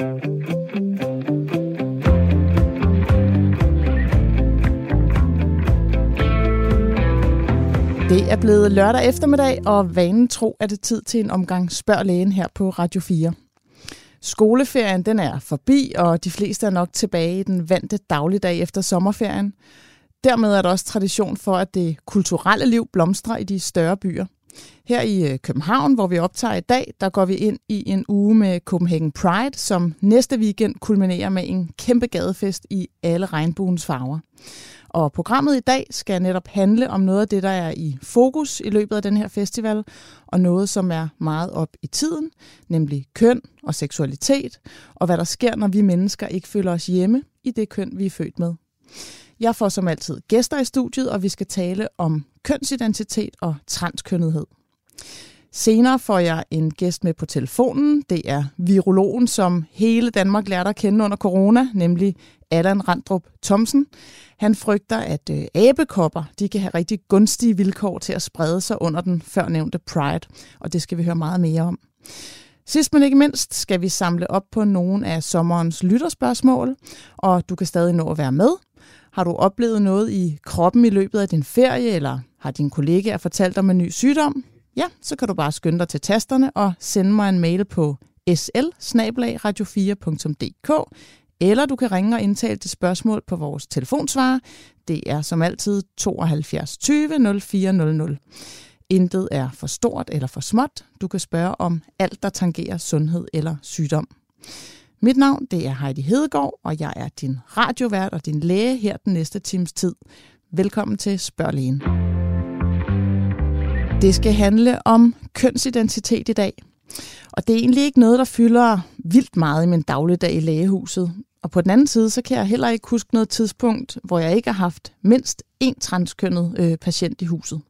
Det er blevet lørdag eftermiddag, og vanen tro er det tid til en omgang Spørg Lægen her på Radio 4. Skoleferien den er forbi, og de fleste er nok tilbage i den vante dagligdag efter sommerferien. Dermed er der også tradition for, at det kulturelle liv blomstrer i de større byer. Her i øh, København, hvor vi optager i dag, der går vi ind i en uge med Copenhagen Pride, som næste weekend kulminerer med en kæmpe gadefest i alle regnbuens farver. Og programmet i dag skal netop handle om noget af det, der er i fokus i løbet af den her festival, og noget, som er meget op i tiden, nemlig køn og seksualitet, og hvad der sker, når vi mennesker ikke føler os hjemme i det køn, vi er født med. Jeg får som altid gæster i studiet, og vi skal tale om kønsidentitet og transkønnethed. Senere får jeg en gæst med på telefonen. Det er virologen, som hele Danmark lærte at kende under corona, nemlig Allan Randrup Thomsen. Han frygter, at øh, abekopper de kan have rigtig gunstige vilkår til at sprede sig under den førnævnte Pride, og det skal vi høre meget mere om. Sidst men ikke mindst skal vi samle op på nogle af sommerens lytterspørgsmål, og du kan stadig nå at være med. Har du oplevet noget i kroppen i løbet af din ferie, eller har din kollega fortalt om en ny sygdom? Ja, så kan du bare skynde dig til tasterne og sende mig en mail på sl 4dk eller du kan ringe og indtale til spørgsmål på vores telefonsvarer. Det er som altid 72 20 0400. Intet er for stort eller for småt. Du kan spørge om alt, der tangerer sundhed eller sygdom. Mit navn det er Heidi Hedegaard, og jeg er din radiovært og din læge her den næste times tid. Velkommen til Spørg Lægen. Det skal handle om kønsidentitet i dag. Og det er egentlig ikke noget, der fylder vildt meget i min dagligdag i lægehuset. Og på den anden side, så kan jeg heller ikke huske noget tidspunkt, hvor jeg ikke har haft mindst én transkønnet øh, patient i huset.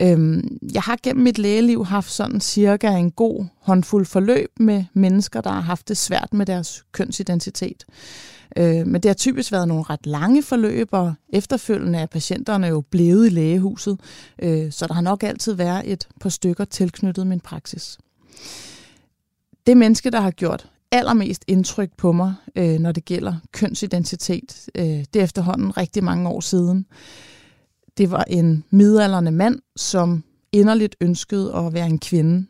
Øhm, jeg har gennem mit lægeliv haft sådan cirka en god håndfuld forløb med mennesker, der har haft det svært med deres kønsidentitet. Øh, men det har typisk været nogle ret lange forløb, og efterfølgende er patienterne jo blevet i lægehuset, øh, så der har nok altid været et par stykker tilknyttet min praksis. Det menneske, der har gjort allermest indtryk på mig, øh, når det gælder kønsidentitet. Øh, det er efterhånden rigtig mange år siden. Det var en midalderne mand, som inderligt ønskede at være en kvinde.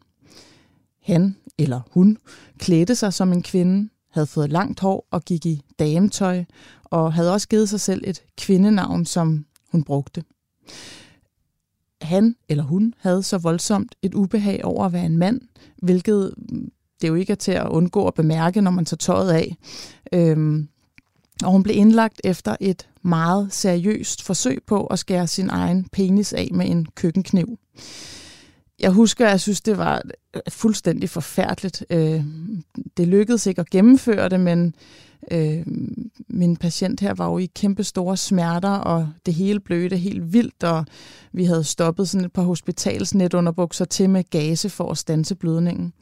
Han eller hun klædte sig som en kvinde, havde fået langt hår og gik i dametøj, og havde også givet sig selv et kvindenavn, som hun brugte. Han eller hun havde så voldsomt et ubehag over at være en mand, hvilket det jo ikke er til at undgå at bemærke, når man tager tøjet af. Øhm, og hun blev indlagt efter et meget seriøst forsøg på at skære sin egen penis af med en køkkenkniv. Jeg husker, at jeg synes, det var øh, fuldstændig forfærdeligt. Øh, det lykkedes ikke at gennemføre det, men øh, min patient her var jo i kæmpe store smerter, og det hele blødte helt vildt, og vi havde stoppet sådan et par hospitalsnetunderbukser til med gase for at stanse blødningen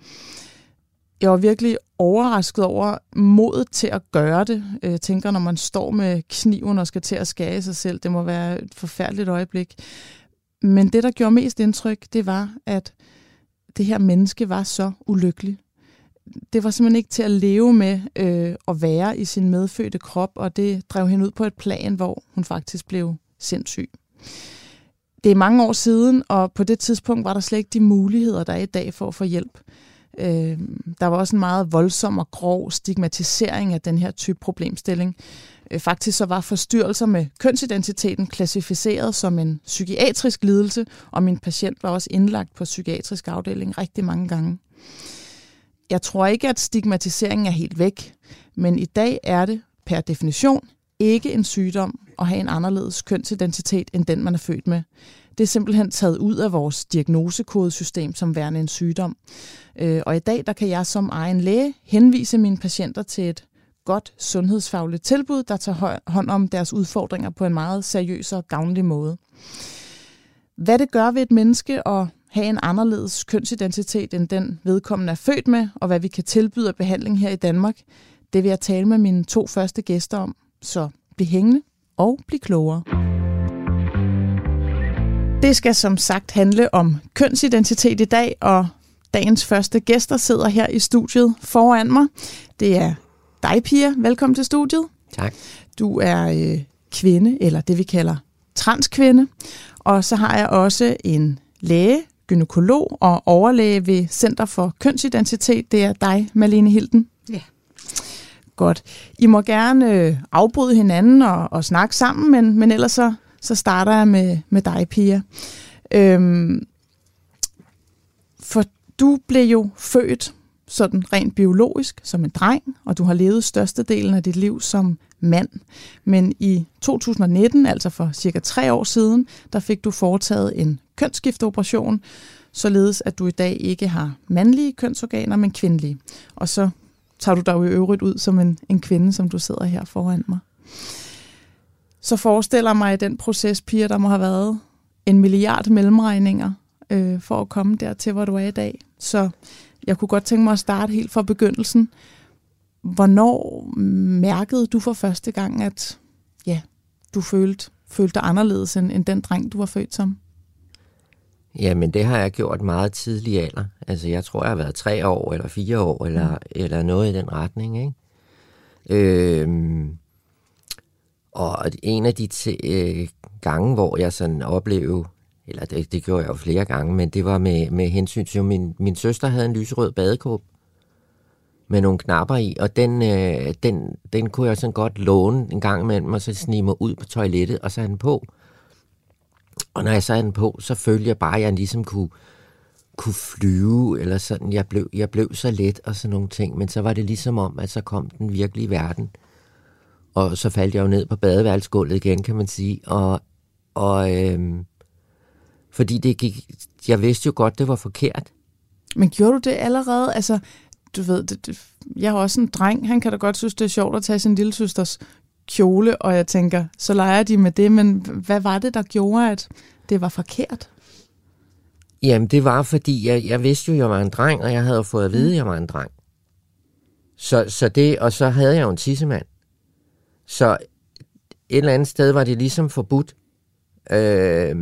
jeg var virkelig overrasket over modet til at gøre det. Jeg tænker, når man står med kniven og skal til at skære sig selv, det må være et forfærdeligt øjeblik. Men det, der gjorde mest indtryk, det var, at det her menneske var så ulykkelig. Det var simpelthen ikke til at leve med øh, at være i sin medfødte krop, og det drev hende ud på et plan, hvor hun faktisk blev sindssyg. Det er mange år siden, og på det tidspunkt var der slet ikke de muligheder, der er i dag for at få hjælp. Øh, der var også en meget voldsom og grov stigmatisering af den her type problemstilling. Øh, faktisk så var forstyrrelser med kønsidentiteten klassificeret som en psykiatrisk lidelse, og min patient var også indlagt på psykiatrisk afdeling rigtig mange gange. Jeg tror ikke, at stigmatiseringen er helt væk, men i dag er det per definition ikke en sygdom at have en anderledes kønsidentitet end den, man er født med. Det er simpelthen taget ud af vores diagnosekodesystem som værende en sygdom. Øh, og i dag der kan jeg som egen læge henvise mine patienter til et godt sundhedsfagligt tilbud, der tager hånd om deres udfordringer på en meget seriøs og gavnlig måde. Hvad det gør ved et menneske at have en anderledes kønsidentitet end den vedkommende er født med, og hvad vi kan tilbyde af behandling her i Danmark, det vil jeg tale med mine to første gæster om. Så bliv hængende og bliv klogere. Det skal som sagt handle om kønsidentitet i dag, og dagens første gæster sidder her i studiet foran mig. Det er dig, Pia. Velkommen til studiet. Tak. Du er øh, kvinde, eller det vi kalder transkvinde. Og så har jeg også en læge, gynekolog og overlæge ved Center for Kønsidentitet. Det er dig, Malene Hilden. Ja. Godt. I må gerne øh, afbryde hinanden og, og snakke sammen, men, men ellers så, så starter jeg med, med dig, Pia. Øhm, for du blev jo født sådan rent biologisk som en dreng, og du har levet størstedelen af dit liv som mand. Men i 2019, altså for cirka tre år siden, der fik du foretaget en kønsskifteoperation, således at du i dag ikke har mandlige kønsorganer, men kvindelige. Og så tager du dig jo i øvrigt ud som en, en kvinde, som du sidder her foran mig. Så forestiller mig den proces, Pia, der må have været en milliard mellemregninger øh, for at komme dertil, hvor du er i dag. Så jeg kunne godt tænke mig at starte helt fra begyndelsen. Hvornår mærkede du for første gang, at ja, du følte, følte dig anderledes end, end den dreng, du var født som? Jamen, det har jeg gjort meget tidlig alder. Altså, jeg tror, jeg har været tre år, eller fire år, eller, mm. eller noget i den retning, ikke? Øhm, og en af de t- øh, gange, hvor jeg sådan oplevede, eller det, det gjorde jeg jo flere gange, men det var med, med hensyn til, at min, min søster havde en lyserød badekåb med nogle knapper i, og den, øh, den, den kunne jeg sådan godt låne en gang imellem, og så snige mig ud på toilettet og sætte den på. Og når jeg sad den på, så følte jeg bare, at jeg ligesom kunne, kunne flyve, eller sådan, jeg blev, jeg blev så let og sådan nogle ting, men så var det ligesom om, at så kom den virkelige verden. Og så faldt jeg jo ned på badeværelsesgulvet igen, kan man sige, og, og øhm, fordi det gik, jeg vidste jo godt, det var forkert. Men gjorde du det allerede? Altså, du ved, det, det, jeg har også en dreng, han kan da godt synes, det er sjovt at tage sin lille søsters kjole, og jeg tænker, så leger de med det, men hvad var det, der gjorde, at det var forkert? Jamen, det var, fordi jeg, jeg vidste jo, jeg var en dreng, og jeg havde fået at vide, at jeg var en dreng. Så, så det, og så havde jeg jo en tissemand. Så et eller andet sted var det ligesom forbudt. Øh,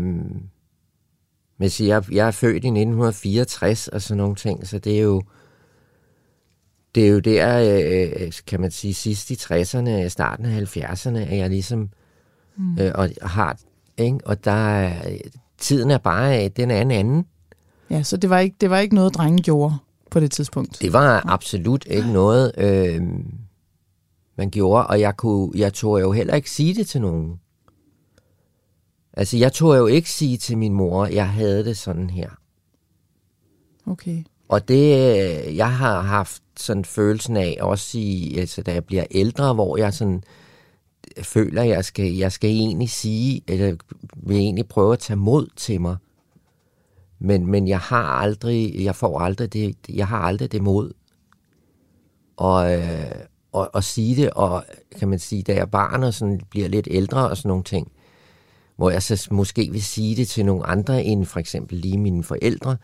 men så jeg, jeg er født i 1964 og sådan nogle ting, så det er jo det er jo der, øh, kan man sige, sidst i 60'erne, starten af 70'erne, at jeg ligesom mm. øh, og har, ikke? og der tiden er bare, den er en anden. Ja, så det var ikke, det var ikke noget, drengen gjorde på det tidspunkt? Det var absolut ikke noget, øh, man gjorde, og jeg, kunne, jeg tog jo heller ikke sige det til nogen. Altså, jeg tog jo ikke sige til min mor, at jeg havde det sådan her. Okay. Og det, jeg har haft sådan følelsen af, også i, altså, da jeg bliver ældre, hvor jeg sådan føler, at jeg skal, jeg skal egentlig sige, eller vil egentlig prøve at tage mod til mig. Men, men jeg har aldrig, jeg får aldrig det, jeg har aldrig det mod. Og, øh, og, og sige det, og kan man sige, da jeg er barn og sådan bliver lidt ældre og sådan nogle ting, hvor jeg så måske vil sige det til nogle andre end for eksempel lige mine forældre,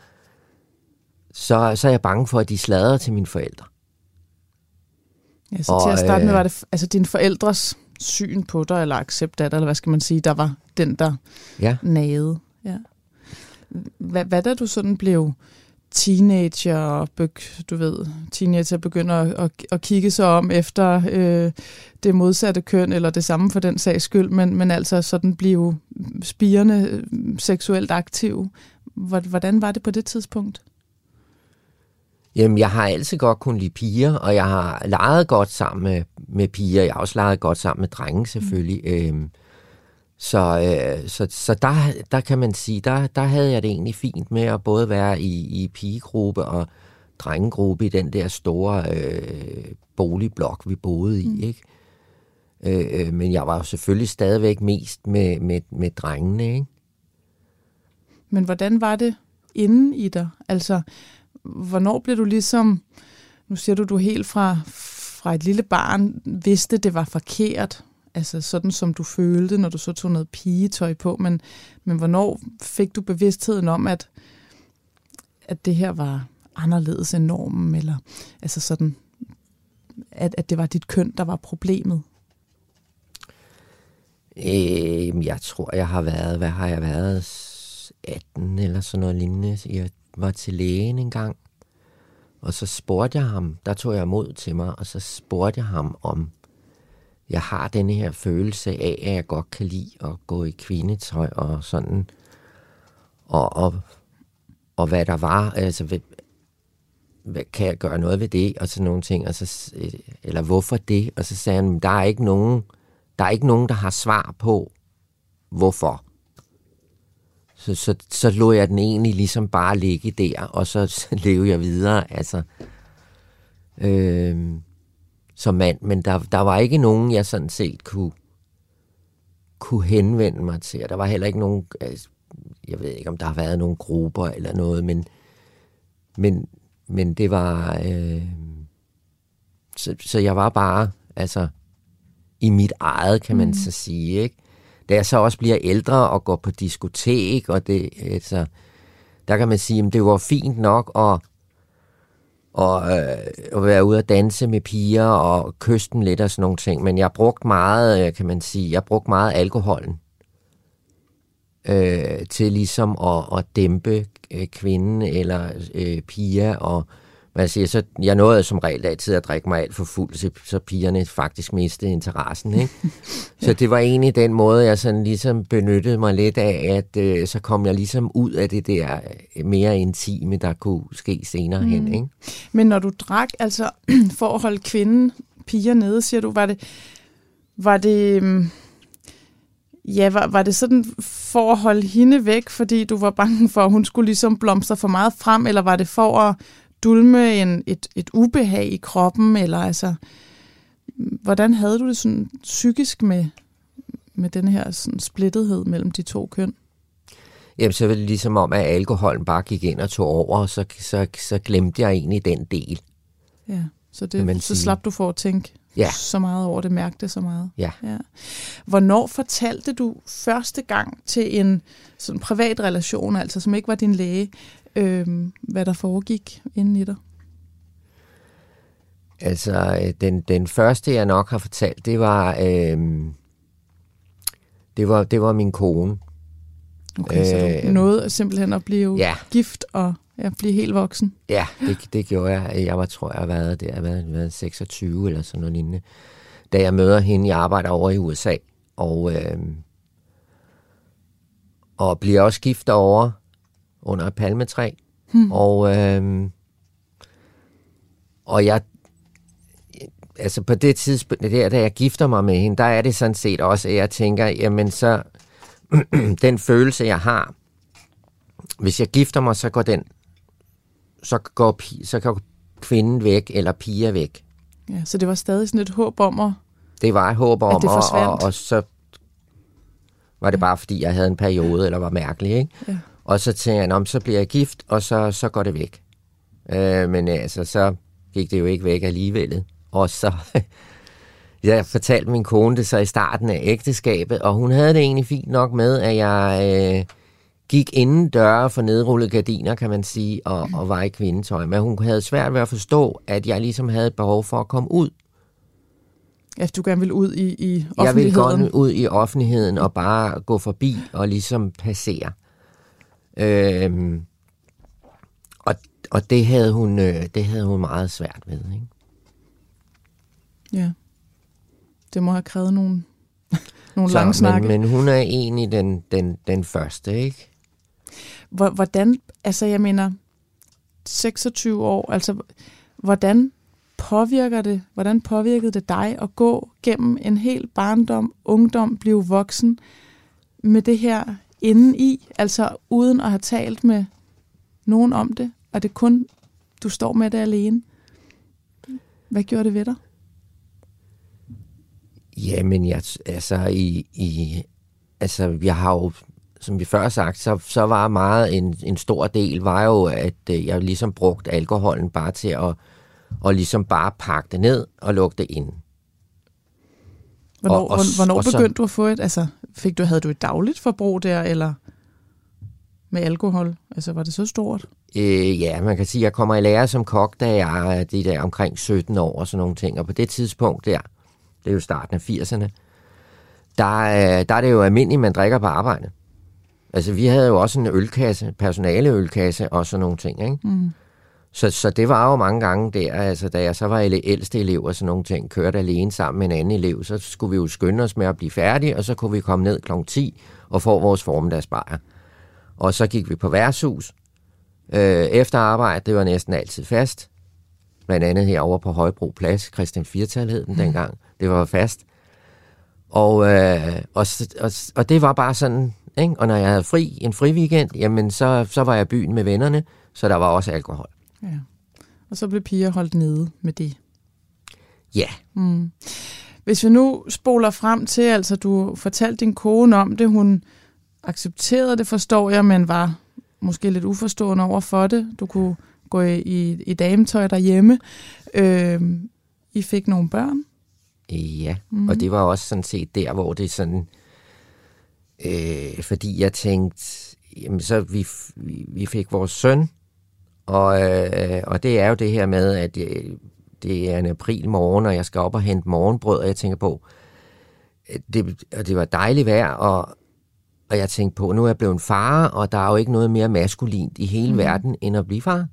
så, så er jeg bange for, at de slader til mine forældre. Ja, så og, til at starte med, øh, var det altså dine forældres syn på dig, eller accept af dig, eller hvad skal man sige, der var den, der ja. nagede. Ja. Hvad, hvad da du sådan blev teenager, du ved, teenager begynder at, at, kigge sig om efter øh, det modsatte køn, eller det samme for den sags skyld, men, men altså sådan blive spirende øh, seksuelt aktiv. Hvordan var det på det tidspunkt? Jamen, jeg har altid godt kunnet lide piger, og jeg har leget godt sammen med, med piger. Jeg har også leget godt sammen med drenge, selvfølgelig. Mm. Øhm, så øh, så, så der, der kan man sige, der, der havde jeg det egentlig fint med at både være i, i pigegruppe og drengegruppe i den der store øh, boligblok, vi boede i. Mm. ikke? Øh, øh, men jeg var jo selvfølgelig stadigvæk mest med, med, med drengene. Ikke? Men hvordan var det inden i dig? Altså, hvornår blev du ligesom, nu siger du, du helt fra, fra et lille barn vidste, det var forkert, altså sådan som du følte, når du så tog noget pigetøj på, men, men hvornår fik du bevidstheden om, at, at det her var anderledes end normen, eller altså sådan, at, at det var dit køn, der var problemet? Øh, jeg tror, jeg har været, hvad har jeg været, 18 eller sådan noget lignende. Jeg var til lægen en gang. Og så spurgte jeg ham, der tog jeg mod til mig, og så spurgte jeg ham om, jeg har den her følelse af, at jeg godt kan lide at gå i kvindetøj og sådan. Og, og, og hvad der var, altså hvad, hvad, kan jeg gøre noget ved det, og sådan nogle ting, og så, øh, eller hvorfor det? Og så sagde han, der er ikke nogen, der er ikke nogen, der har svar på, hvorfor. Så, så, så lå jeg den egentlig ligesom bare ligge der, og så, så levede jeg videre, altså, øh, som mand. Men der, der var ikke nogen, jeg sådan set kunne, kunne henvende mig til. Og der var heller ikke nogen, altså, jeg ved ikke, om der har været nogle grupper eller noget, men, men, men det var, øh, så, så jeg var bare, altså, i mit eget, kan man mm. så sige, ikke? da jeg så også bliver ældre og går på diskotek, og det, altså, der kan man sige, at det var fint nok at, og, øh, være ude og danse med piger og kysten lidt og sådan nogle ting. Men jeg brugte meget, øh, kan man sige, jeg brugte meget alkoholen øh, til ligesom at, at dæmpe øh, kvinden eller øh, piger og hvad jeg siger, så jeg nåede som regel altid at drikke mig alt for fuld, så, så pigerne faktisk mistede interessen. Ikke? så det var egentlig den måde, jeg sådan ligesom benyttede mig lidt af, at øh, så kom jeg ligesom ud af det der mere intime, der kunne ske senere mm. hen. Ikke? Men når du drak, altså for at holde kvinden, piger nede, siger du, var det, var det, øhm, ja, var, var det sådan for at holde hende væk, fordi du var bange for, at hun skulle ligesom blomstre for meget frem, eller var det for at dulme en, et, et ubehag i kroppen, eller altså, hvordan havde du det sådan psykisk med, med den her sådan splittethed mellem de to køn? Jamen, så var det ligesom om, at alkoholen bare gik ind og tog over, og så, så, så glemte jeg egentlig den del. Ja, så, det, så slap du for at tænke ja. så meget over det, mærkte så meget. Ja. ja. Hvornår fortalte du første gang til en sådan privat relation, altså som ikke var din læge, øh, hvad der foregik inden i dig? Altså, øh, den, den første, jeg nok har fortalt, det var, øh, det var, det var min kone. Okay, så du øh, nåede simpelthen at blive ja. gift og ja, blive helt voksen? Ja, det, det gjorde jeg. Jeg var, tror jeg, har været, har været, været 26 eller sådan noget lignende. Da jeg møder hende, jeg arbejder over i USA, og, øh, og bliver også gift over under et palmetræ. Hmm. Og, øh, og jeg, altså på det tidspunkt, der, da jeg gifter mig med hende, der er det sådan set også, at jeg tænker, jamen så, den følelse, jeg har, hvis jeg gifter mig, så går den, så går, så går kvinden væk, eller piger væk. Ja, så det var stadig sådan et håb om at... Det var et håb om, og, og, og så var det ja. bare, fordi jeg havde en periode, eller var mærkelig, ikke? Ja. Og så tænkte jeg, så bliver jeg gift, og så, så går det væk. Øh, men altså, så gik det jo ikke væk alligevel. Og så, jeg fortalte min kone det så i starten af ægteskabet, og hun havde det egentlig fint nok med, at jeg øh, gik inden døre for nedrullede gardiner, kan man sige, og, og var i kvindetøj. Men hun havde svært ved at forstå, at jeg ligesom havde et behov for at komme ud. At du gerne ville ud i, i offentligheden? Jeg ville gerne ud i offentligheden og bare gå forbi og ligesom passere. Øhm, og, og det havde hun øh, det havde hun meget svært ved, ikke? Ja. Det må have krævet nogle, nogle Så, lange snakke. Men, men hun er egentlig den, den, den første, ikke? Hvordan, altså jeg mener, 26 år, altså hvordan påvirker det, hvordan påvirkede det dig at gå gennem en hel barndom, ungdom, blive voksen med det her inde i, altså uden at have talt med nogen om det, og det kun, du står med det alene. Hvad gjorde det ved dig? Jamen, jeg, altså, i, i, altså, jeg har jo, som vi før sagt, så, så var meget en, en stor del, var jo, at øh, jeg ligesom brugte alkoholen bare til at, og ligesom bare pakke det ned og lukke det ind. Hvornår, og, og, hvornår og begyndte så, du at få et, altså fik du, havde du et dagligt forbrug der, eller med alkohol? Altså var det så stort? Øh, ja, man kan sige, at jeg kommer i lære som kok, da jeg er de der omkring 17 år og sådan nogle ting. Og på det tidspunkt der, det er jo starten af 80'erne, der, der er det jo almindeligt, man drikker på arbejde. Altså vi havde jo også en ølkasse, personaleølkasse og sådan nogle ting, ikke? Mm. Så, så det var jo mange gange der, altså da jeg så var ældste elev og sådan nogle ting, kørte alene sammen med en anden elev, så skulle vi jo skynde os med at blive færdige, og så kunne vi komme ned kl. 10 og få vores formiddagsbajer. Og så gik vi på værtshus. Øh, efter arbejde, det var næsten altid fast. Blandt andet herovre på Højbro Plads, Christian Firtal hed den mm. dengang. Det var fast. Og, øh, og, og, og det var bare sådan, ikke? og når jeg havde fri, en fri weekend, jamen så, så var jeg i byen med vennerne, så der var også alkohol. Ja. Og så blev piger holdt nede med det. Ja. Mm. Hvis vi nu spoler frem til, altså du fortalte din kone om det, hun accepterede det, forstår jeg, men var måske lidt uforstående over for det. Du kunne gå i, i, i dametøj derhjemme. Øh, I fik nogle børn. Ja, mm. og det var også sådan set der, hvor det sådan... Øh, fordi jeg tænkte, jamen så vi, vi, vi fik vores søn, og, øh, og det er jo det her med, at det, det er en april morgen, og jeg skal op og hente morgenbrød, og jeg tænker på, det, og det var dejligt vejr, og, og jeg tænkte på, nu er jeg blevet en far, og der er jo ikke noget mere maskulint i hele mm. verden, end at blive far.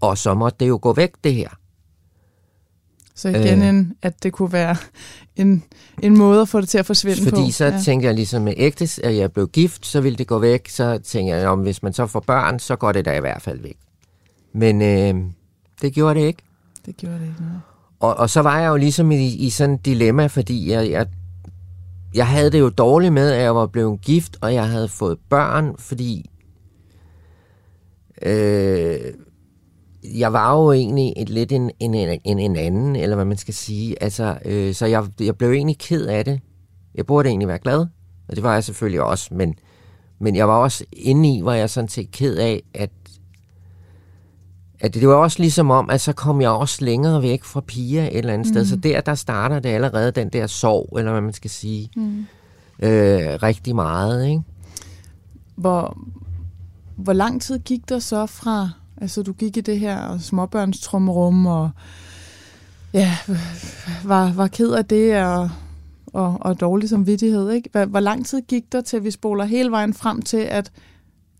Og så måtte det jo gå væk, det her. Så igen, øh, en, at det kunne være en, en måde at få det til at forsvinde fordi på. Fordi så ja. tænkte jeg ligesom med ægtes, at jeg blev gift, så ville det gå væk. Så tænkte jeg, om hvis man så får børn, så går det da i hvert fald væk. Men øh, det gjorde det ikke. Det gjorde det ikke, nej. Og, og så var jeg jo ligesom i, i sådan et dilemma, fordi jeg, jeg, jeg havde det jo dårligt med, at jeg var blevet gift, og jeg havde fået børn, fordi øh, jeg var jo egentlig et lidt en, en, en, en anden, eller hvad man skal sige. Altså, øh, så jeg, jeg blev egentlig ked af det. Jeg burde egentlig være glad, og det var jeg selvfølgelig også, men, men jeg var også inde i, hvor jeg sådan set ked af, at, at det var også ligesom om, at så kom jeg også længere væk fra piger et eller andet mm. sted. Så der, der starter det allerede den der sorg, eller hvad man skal sige, mm. øh, rigtig meget. Ikke? Hvor, hvor lang tid gik der så fra Altså, du gik i det her småbørnstrumrum, og ja, var, var ked af det, og, og, og dårlig samvittighed. Ikke? Hvor, hvor lang tid gik der til, vi spoler hele vejen frem til, at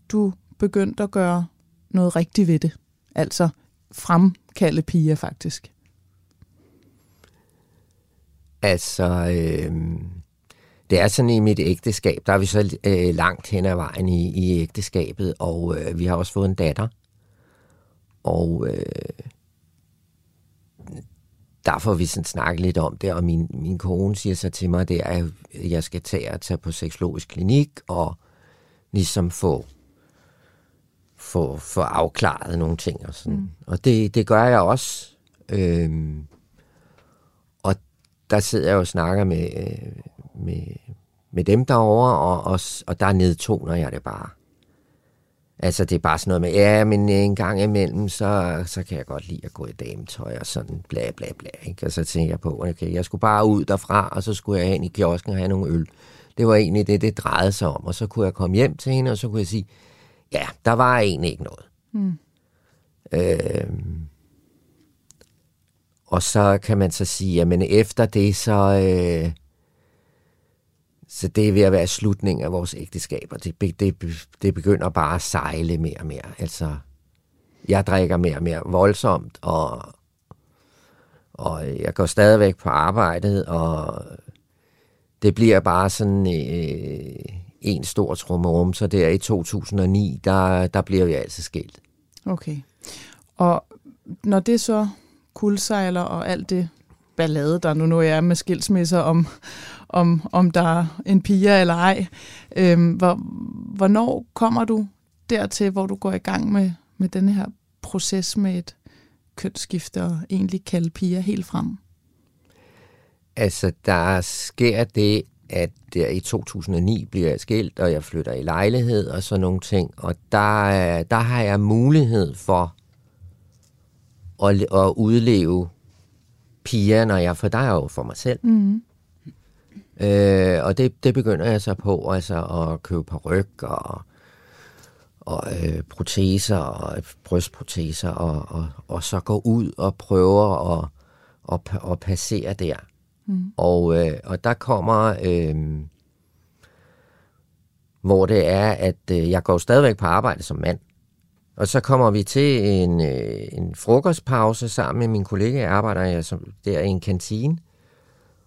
du begyndte at gøre noget rigtigt ved det? Altså fremkalde piger, faktisk. Altså, øh, det er sådan i mit ægteskab, der er vi så øh, langt hen ad vejen i, i ægteskabet, og øh, vi har også fået en datter. Og øh, der får vi sådan snakket lidt om det, og min, min kone siger så til mig, det er, at jeg skal tage og tage på seksologisk klinik, og ligesom få, få, få afklaret nogle ting. Og, sådan. Mm. og det, det gør jeg også. Øhm, og der sidder jeg og snakker med, med, med dem derovre, og, og, og der nedtoner jeg det bare. Altså, det er bare sådan noget med, ja, men en gang imellem, så, så kan jeg godt lide at gå i dametøj og sådan bla bla bla. Ikke? Og så tænker jeg på, okay, jeg skulle bare ud derfra, og så skulle jeg hen i kiosken og have nogle øl. Det var egentlig det, det drejede sig om. Og så kunne jeg komme hjem til hende, og så kunne jeg sige, ja, der var egentlig ikke noget. Mm. Øh, og så kan man så sige, jamen efter det, så... Øh, så det er ved at være slutningen af vores ægteskab, og det, det, det begynder bare at sejle mere og mere. Altså, jeg drikker mere og mere voldsomt, og, og jeg går stadigvæk på arbejdet, og det bliver bare sådan øh, en stor trummerum. Så der i 2009, der, der bliver vi altså skilt. Okay. Og når det så kuldsejler og alt det ballade, der nu nu er med skilsmisser om, om, om der er en pige eller ej. Øhm, hvor, hvornår kommer du dertil, hvor du går i gang med, med denne her proces med et kønsskifte og egentlig kalde piger helt frem? Altså, der sker det, at der i 2009 bliver jeg skilt, og jeg flytter i lejlighed og sådan nogle ting. Og der, der har jeg mulighed for at, at udleve piger, når jeg, for der er jo for mig selv. Mm. Øh, og det, det begynder jeg så på, altså at købe ryg og, og øh, proteser og brystproteser, og, og, og så gå ud og prøve at, og, og passere der. Mm. Og, øh, og der kommer, øh, hvor det er, at øh, jeg går stadigvæk på arbejde som mand, og så kommer vi til en, øh, en frokostpause sammen med min kollega. Jeg arbejder jeg som, der i en kantine.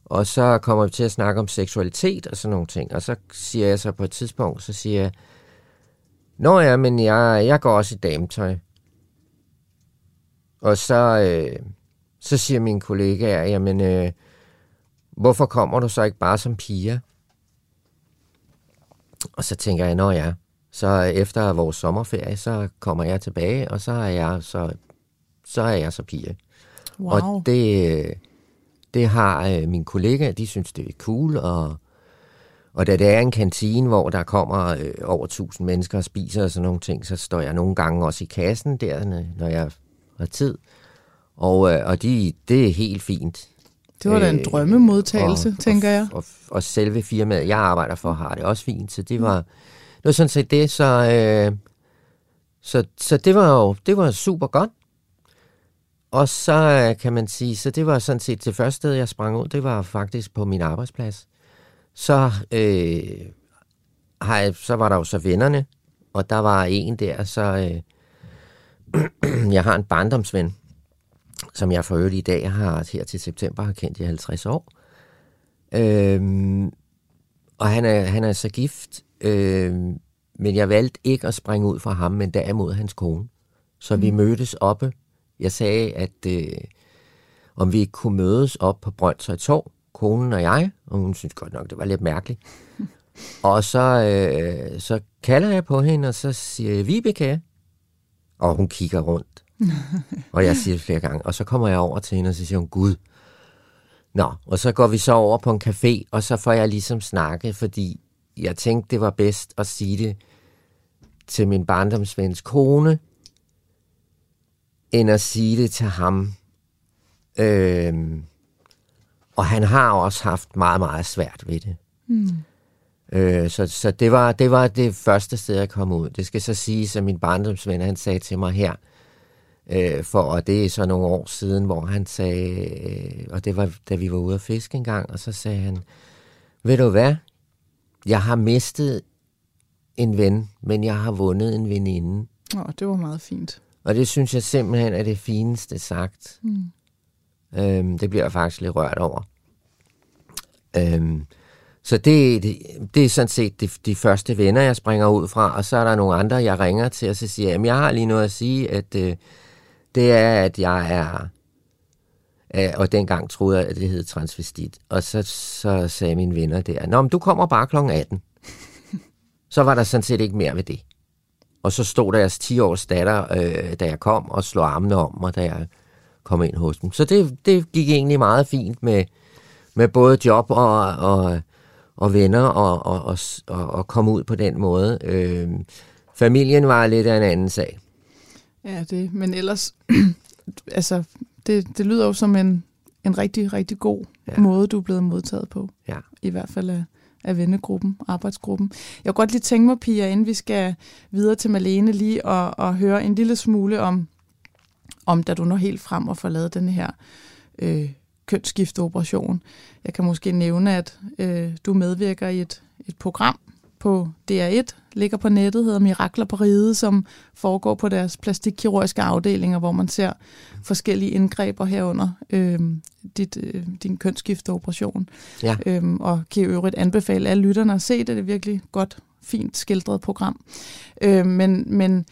Og så kommer vi til at snakke om seksualitet og sådan nogle ting. Og så siger jeg så på et tidspunkt, så siger jeg, Nå ja, men jeg, jeg går også i dametøj. Og så, øh, så siger min kollega, jamen, øh, hvorfor kommer du så ikke bare som piger? Og så tænker jeg, nå ja, så efter vores sommerferie, så kommer jeg tilbage, og så er jeg så, så, er jeg så pige. Wow. Og det, det har øh, mine kollegaer, de synes, det er cool, og, og da det er en kantine, hvor der kommer øh, over 1000 mennesker og spiser og sådan nogle ting, så står jeg nogle gange også i kassen der, når jeg har tid. Og, øh, og de, det er helt fint. Det var da en Øh, drømmemodtagelse, og, tænker jeg. Og, og, og selve firmaet, jeg arbejder for, har det også fint. Så det var, det var sådan set det, så, øh, så, så det var jo det var super godt. Og så øh, kan man sige, så det var sådan set det første sted, jeg sprang ud, det var faktisk på min arbejdsplads. Så, øh, har jeg, så var der jo så vennerne, og der var en der, så øh, jeg har en barndomsven, som jeg for øvrigt i dag har her til september har kendt i 50 år. Øhm, og han er, han er så gift, øhm, men jeg valgte ikke at springe ud fra ham, men derimod hans kone. Så mm. vi mødtes oppe. Jeg sagde, at øh, om vi ikke kunne mødes op på Brøndshøj Torv, konen og jeg, og hun synes godt nok, det var lidt mærkeligt. og så, øh, så kalder jeg på hende, og så siger jeg, Vibeke, og hun kigger rundt. og jeg siger det flere gange. Og så kommer jeg over til hende, og så siger hun, Gud. Nå, og så går vi så over på en café, og så får jeg ligesom snakke, fordi jeg tænkte, det var bedst at sige det til min barndomsvens kone, end at sige det til ham. Øhm, og han har også haft meget, meget svært ved det. Mm. Øh, så så det, var, det var det første sted, jeg kom ud. Det skal så sige, at min barndomsven, han sagde til mig her, øh, for, og det er så nogle år siden, hvor han sagde, øh, og det var, da vi var ude at fiske en gang, og så sagde han, ved du hvad, jeg har mistet en ven, men jeg har vundet en veninde. Åh, det var meget fint. Og det synes jeg simpelthen er det fineste sagt. Mm. Øhm, det bliver jeg faktisk lidt rørt over. Øhm, så det, det, det er sådan set de, de første venner, jeg springer ud fra, og så er der nogle andre, jeg ringer til, og så siger jeg, jeg har lige noget at sige, at øh, det er, at jeg er, øh, og dengang troede jeg, at det hed transvestit, og så, så sagde mine venner der, Nå, men du kommer bare kl. 18. så var der sådan set ikke mere ved det. Og så stod deres 10-års datter, øh, da jeg kom, og slog armene om mig, da jeg kom ind hos dem. Så det, det gik egentlig meget fint med, med både job og, og, og venner og, og, og, og, og komme ud på den måde. Øh, familien var lidt af en anden sag. Ja, det, men ellers, altså, det, det lyder jo som en, en rigtig, rigtig god Ja. måde, du er blevet modtaget på. Ja. I hvert fald af, af vennegruppen, arbejdsgruppen. Jeg kunne godt lige tænke mig, Pia, inden vi skal videre til Malene, lige at, at høre en lille smule om, om da du når helt frem og får lavet den her øh, kønsskifteoperation. Jeg kan måske nævne, at øh, du medvirker i et, et program på DR1, ligger på nettet, hedder Mirakler på Ride, som foregår på deres plastikkirurgiske afdelinger, hvor man ser forskellige indgreb og herunder øh, dit, øh, din kønsskifteoperation. Ja. Øhm, og kan i øvrigt anbefale alle lytterne at se det. Det er virkelig godt, fint skildret program. Øh, men, men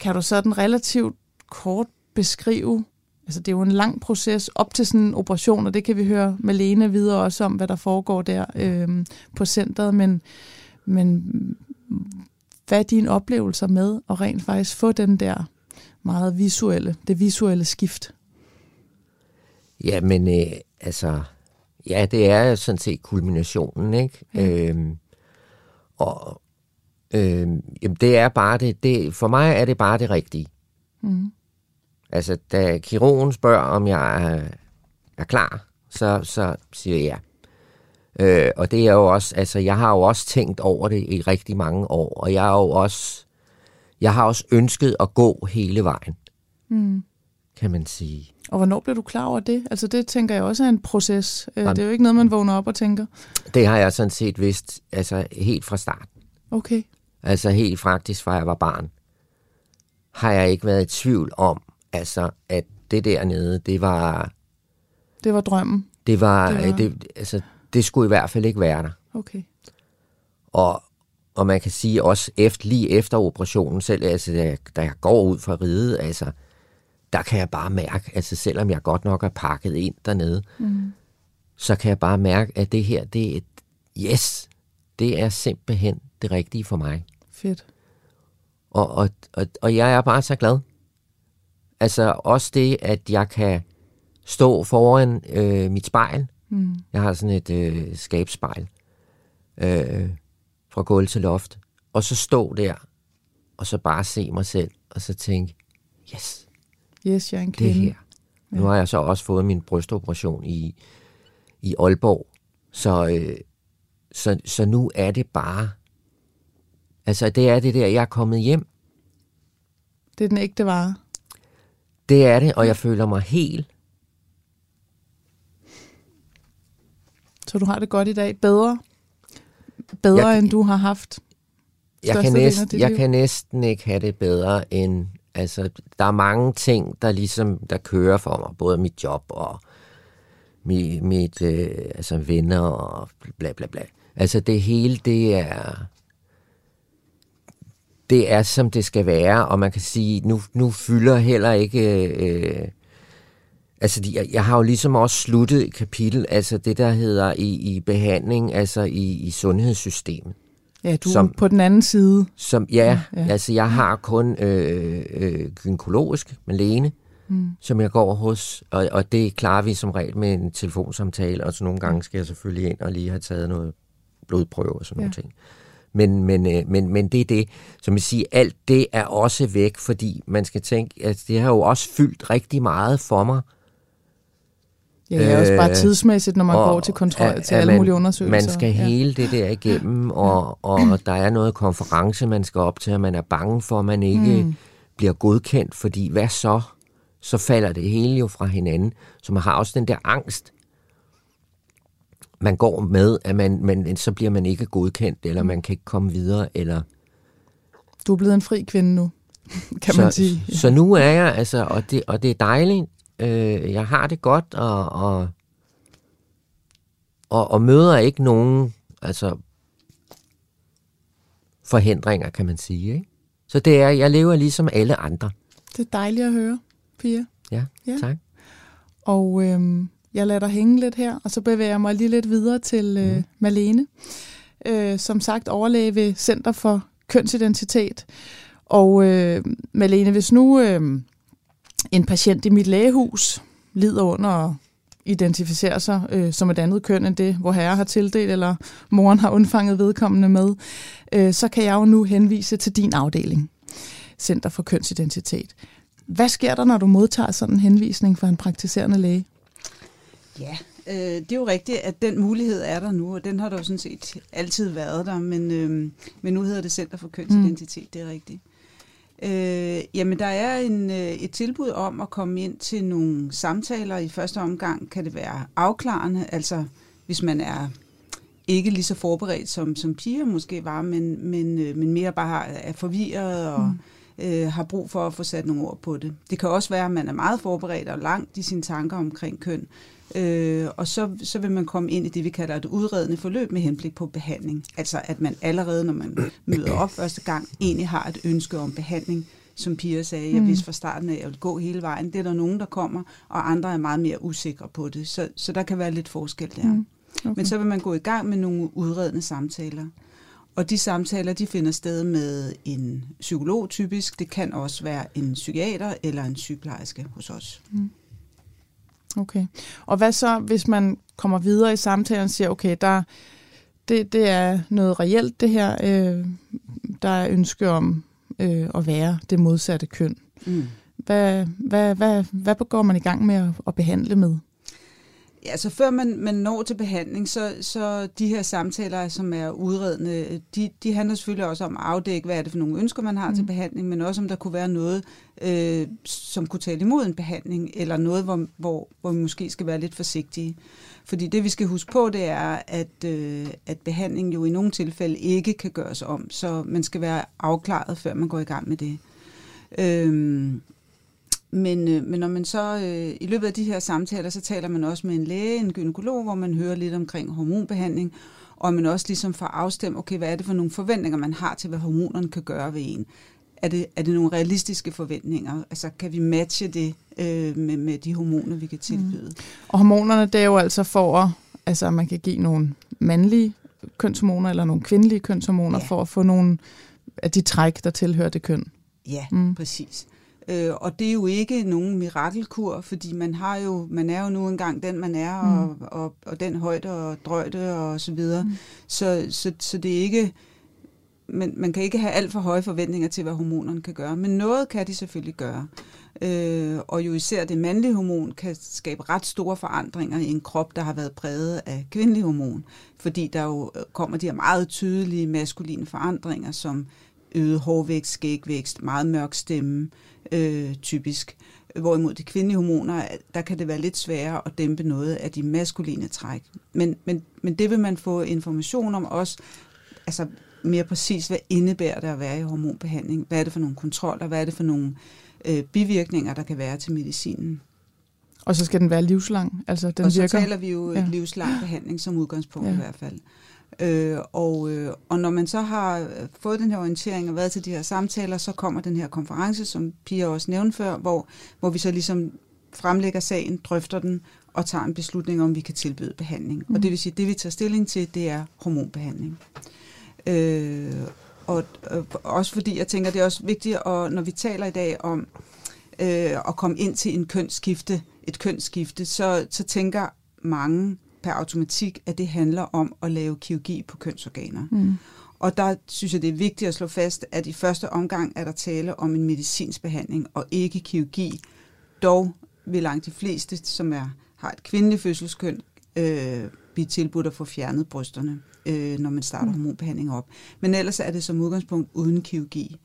kan du sådan relativt kort beskrive, altså det er jo en lang proces op til sådan en operation, og det kan vi høre Malene videre også om, hvad der foregår der øh, på centret, men, men hvad er dine oplevelser med at rent faktisk få den der meget visuelle, det visuelle skift? Ja, men øh, altså, ja, det er sådan set kulminationen, ikke? Ja. Øhm, og øhm, jamen, det er bare det, det, for mig er det bare det rigtige. Mm. Altså, da kirurgen spørger, om jeg er, er klar, så, så siger jeg ja. Øh, og det er jo også, altså, jeg har jo også tænkt over det i rigtig mange år, og jeg har jo også, jeg har også ønsket at gå hele vejen, Mm. kan man sige. Og hvornår blev du klar over det? Altså det tænker jeg også er en proces. Øh, Jamen. Det er jo ikke noget, man vågner op og tænker, Det har jeg sådan set vidst, altså helt fra start. okay, Altså helt faktisk fra jeg var barn, har jeg ikke været i tvivl om, altså, at det dernede, det var, Det var drømmen. det var, Det det, var- det, altså, det skulle i hvert fald ikke være der. Okay. Og, og man kan sige også efter, lige efter operationen, selv altså, da, jeg, da jeg går ud fra riget, altså, der kan jeg bare mærke, altså selvom jeg godt nok er pakket ind dernede, mm. så kan jeg bare mærke, at det her, det er et, yes, det er simpelthen det rigtige for mig. Fedt. Og, og, og, og jeg er bare så glad. Altså også det, at jeg kan stå foran øh, mit spejl. Mm. Jeg har sådan et øh, skabsspejl øh, fra gulv til loft. Og så stå der, og så bare se mig selv, og så tænke, yes, Yes, jeg er en det kvinde. her. Nu har jeg så også fået min brystoperation i, i Aalborg. Så, øh, så, så nu er det bare... Altså, det er det der, jeg er kommet hjem. Det er den ægte vare. Det er det, og jeg føler mig helt... Så du har det godt i dag. Bedre? Bedre, Jeg- end du har haft? Jeg kan, næsten, jeg liv? kan næsten ikke have det bedre end... Altså, der er mange ting, der ligesom der kører for mig. Både mit job og mit, mit øh, altså venner og bla bla bla. Altså det hele, det er... Det er, som det skal være, og man kan sige, nu, nu fylder heller ikke... Øh, altså, jeg, jeg har jo ligesom også sluttet et kapitel, altså det, der hedder i, i behandling, altså i, i sundhedssystemet. Ja, du Som- på den anden side. Som, ja, Ja, ja, altså jeg har kun øh, øh, gynækologisk med lægene, mm. som jeg går hos, og, og det klarer vi som regel med en telefonsamtale, og så nogle gange skal jeg selvfølgelig ind og lige have taget noget blodprøve og sådan nogle Ja. ting. Men, men, øh, men, men det er det, som jeg siger, alt det er også væk, fordi man skal tænke, at det har jo også fyldt rigtig meget for mig. Ja, det er også bare Øh, tidsmæssigt, når man og går til kontrol at- til alle man, mulige undersøgelser. Man skal ja. hele det der igennem, og, og der er noget konference, man skal op til, og man er bange for, at man ikke mm. bliver godkendt, fordi hvad så? Så falder det hele jo fra hinanden. Så man har også den der angst, man går med, at man, man, så bliver man ikke godkendt, eller man kan ikke komme videre, eller Du er blevet en fri kvinde nu, kan så, man sige. Så nu er jeg, altså, og det, og det er dejligt. Øh, jeg har det godt, og, og, og, og møder ikke nogen altså, forhindringer, kan man sige. Ikke? Så det er, jeg lever ligesom alle andre. Det er dejligt at høre, Pia. Ja, Ja. tak. Og øhm, jeg lader dig hænge lidt her, og så bevæger jeg mig lige lidt videre til øh, Malene. Øh, som sagt overlæge ved Center for Kønsidentitet. Og øh, Malene, hvis nu øh, en patient i mit lægehus lider under at identificere sig øh, som et andet køn end det, hvor herre har tildelt, eller moren har undfanget vedkommende med, øh, så kan jeg jo nu henvise til din afdeling, Center for Kønsidentitet. Hvad sker der, når du modtager sådan en henvisning fra en praktiserende læge? Ja, øh, det er jo rigtigt, at den mulighed er der nu, og den har der jo sådan set altid været der, men, øh, men nu hedder det Center for Kønsidentitet, mm. det er rigtigt. Øh, jamen, der er en, øh, et tilbud om at komme ind til nogle samtaler. I første omgang kan det være afklarende, altså hvis man er ikke lige så forberedt som, som piger måske var, men, men, øh, men mere bare er forvirret og mm. øh, har brug for at få sat nogle ord på det. Det kan også være, at man er meget forberedt og langt i sine tanker omkring køn, øh, og så, så vil man komme ind i det, vi kalder et udredende forløb med henblik på behandling. Altså at man allerede, når man møder op første gang, egentlig har et ønske om behandling, som Pia sagde, jeg vidste fra starten, at jeg ville gå hele vejen. Det er der nogen, der kommer, og andre er meget mere usikre på det. Så, så der kan være lidt forskel der. Mm. Okay. Men så vil man gå i gang med nogle udredende samtaler. Og de samtaler, de finder sted med en psykolog typisk. Det kan også være en psykiater eller en sygeplejerske hos os. Okay. Og hvad så, hvis man kommer videre i samtalen og siger, okay, der, det, det er noget reelt det her, øh, der er ønske om øh, at være det modsatte køn. Mm. Hvad, hvad, hvad, hvad går man i gang med at, at behandle med? Ja, så før man, man når til behandling, så, så de her samtaler, som er udredende, de, de handler selvfølgelig også om at afdække, hvad er det for nogle ønsker, man har mm. til behandling, men også om der kunne være noget, øh, som kunne tale imod en behandling, eller noget, hvor, hvor, hvor vi måske skal være lidt forsigtige. Fordi det, vi skal huske på, det er, at, øh, at behandling jo i nogle tilfælde ikke kan gøres om, så man skal være afklaret, før man går i gang med det. Øhm, men, øh, men når man så øh, i løbet af de her samtaler, så taler man også med en læge, en gynekolog, hvor man hører lidt omkring hormonbehandling, og man også ligesom får afstemt, okay, hvad er det for nogle forventninger, man har til, hvad hormonerne kan gøre ved en. Er det, er det nogle realistiske forventninger? Altså, kan vi matche det øh, med, med de hormoner, vi kan tilbyde? Mm. Og hormonerne, det er jo altså for at, altså, man kan give nogle mandlige kønshormoner eller nogle kvindelige kønshormoner ja. for at få nogle af de træk, der tilhører det køn. Ja, mm. præcis. Øh, og det er jo ikke nogen mirakelkur, fordi man har jo, man er jo nu engang den, man er, mm. og, og, og den højde og drøjde og så videre. Mm. Så, så, så det er ikke, man, man kan ikke have alt for høje forventninger til, hvad hormonerne kan gøre, men noget kan de selvfølgelig gøre. Øh, og jo især det mandlige hormon kan skabe ret store forandringer i en krop, der har været præget af kvindelig hormon, fordi der jo kommer de her meget tydelige maskuline forandringer, som øget hårvækst, skægvækst, meget mørk stemme, øh, typisk. Hvorimod de kvindelige hormoner, der kan det være lidt sværere at dæmpe noget af de maskuline træk. Men, men, men det vil man få information om også, altså mere præcis, hvad indebærer det at være i hormonbehandling? Hvad er det for nogle kontroller? Hvad er det for nogle øh, bivirkninger, der kan være til medicinen? Og så skal den være livslang? Altså, den og så virker... taler vi jo ja. livslang behandling som udgangspunkt ja. i hvert fald. Øh, og, øh, og når man så har øh, fået den her orientering og været til de her samtaler, så kommer den her konference, som Pia også nævnte før, hvor, hvor vi så ligesom fremlægger sagen, drøfter den og tager en beslutning om, vi kan tilbyde behandling. Mm. Og det vil sige, at det vi tager stilling til, det er hormonbehandling. Øh, og, og også fordi jeg tænker, det er også vigtigt, at, når vi taler i dag om øh, at komme ind til en kønsskifte, et kønsskifte, så, så tænker mange per automatik, at det handler om at lave kirurgi på kønsorganer. Mm. Og der synes jeg, det er vigtigt at slå fast, at i første omgang er der tale om en medicinsk behandling, og ikke kirurgi. Dog vil langt de fleste, som er, har et kvindeligt fødselskøn, øh, blive tilbudt at få fjernet brysterne, øh, når man starter mm. hormonbehandling op. Men ellers er det som udgangspunkt uden kirurgi.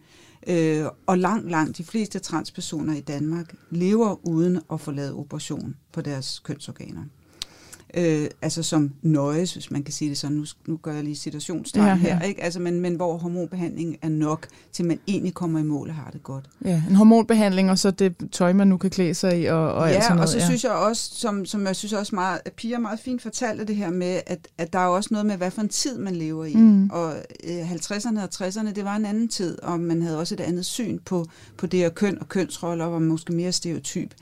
Øh, og langt, langt de fleste transpersoner i Danmark lever uden at få lavet operation på deres kønsorganer øh, altså som nøjes, hvis man kan sige det sådan, nu, nu gør jeg lige situationstegn ja, ja. her, ikke? Altså, men, men hvor hormonbehandling er nok, til man egentlig kommer i mål og har det godt. Ja, en hormonbehandling, og så det tøj, man nu kan klæde sig i, og, og ja, alt sådan noget. og så ja. synes jeg også, som, som jeg synes også meget, at Pia meget fint fortalte det her med, at, at der er også noget med, hvad for en tid man lever i. Mm. Og øh, 50'erne og 60'erne, det var en anden tid, og man havde også et andet syn på, på det her køn og kønsroller, og var måske mere stereotyp.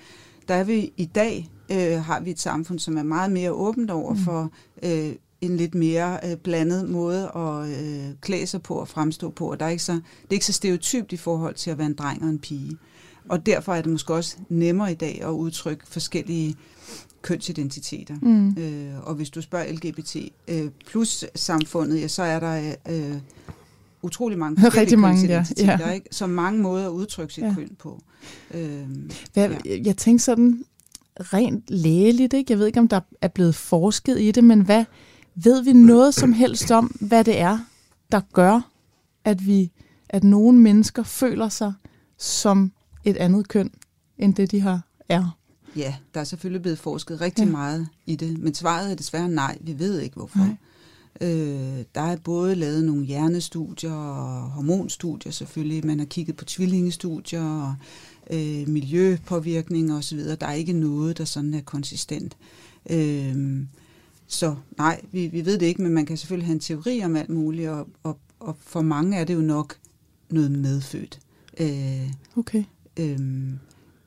Der er vi i dag øh, har vi et samfund, som er meget mere åbent over mm. for øh, en lidt mere øh, blandet måde at øh, klæde sig på og fremstå på. Og der er ikke så, det er ikke så stereotypt i forhold til at være en dreng og en pige. Og derfor er det måske også nemmere i dag at udtrykke forskellige kønsidentiteter. Mm. Øh, og hvis du spørger LGBT øh, plus samfundet, ja, så er der øh, utrolig mange Rigtig mange, ja. ja. Ikke? Så mange måder at udtrykke sit ja. køn på. Øh, Hvad, ja. Jeg tænker sådan, rent lægeligt. Ikke? Jeg ved ikke, om der er blevet forsket i det, men hvad ved vi noget som helst om, hvad det er, der gør, at vi, at nogle mennesker føler sig som et andet køn, end det de har er? Ja, der er selvfølgelig blevet forsket rigtig ja. meget i det, men svaret er desværre nej. Vi ved ikke, hvorfor. Nej. Øh, der er både lavet nogle hjernestudier og hormonstudier selvfølgelig. Man har kigget på tvillingestudier og øh, miljøpåvirkning osv. Der er ikke noget, der sådan er konsistent. Øh, så nej, vi, vi ved det ikke, men man kan selvfølgelig have en teori om alt muligt, og, og, og for mange er det jo nok noget medfødt. Øh, okay. Øh,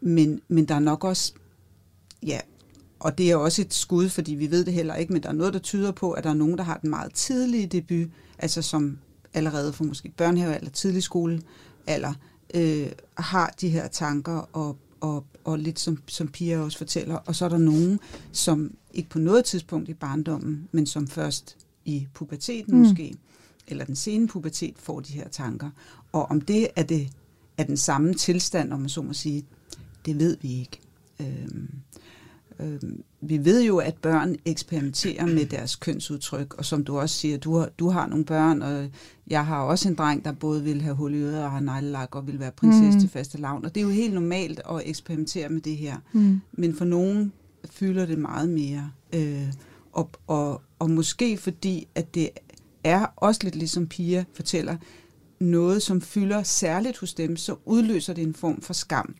men, men der er nok også, ja, og det er også et skud, fordi vi ved det heller ikke, men der er noget, der tyder på, at der er nogen, der har den meget tidlige debut, altså som allerede for måske børnehave eller tidlig skole, eller øh, har de her tanker, og, og, og lidt som, som Pia også fortæller. Og så er der nogen, som ikke på noget tidspunkt i barndommen, men som først i puberteten mm. måske, eller den sene pubertet, får de her tanker. Og om det er, det er den samme tilstand, om man så må sige, det ved vi ikke. Øhm, Øh, vi ved jo, at børn eksperimenterer med deres kønsudtryk, og som du også siger, du har, du har nogle børn, og jeg har også en dreng, der både vil have hul i øret og har neglelak og vil være prinsesse mm. til faste lavn, og det er jo helt normalt at eksperimentere med det her. Mm. Men for nogen fylder det meget mere, øh, og, og, og måske fordi, at det er også lidt ligesom Pia fortæller, noget, som fylder særligt hos dem, så udløser det en form for skam.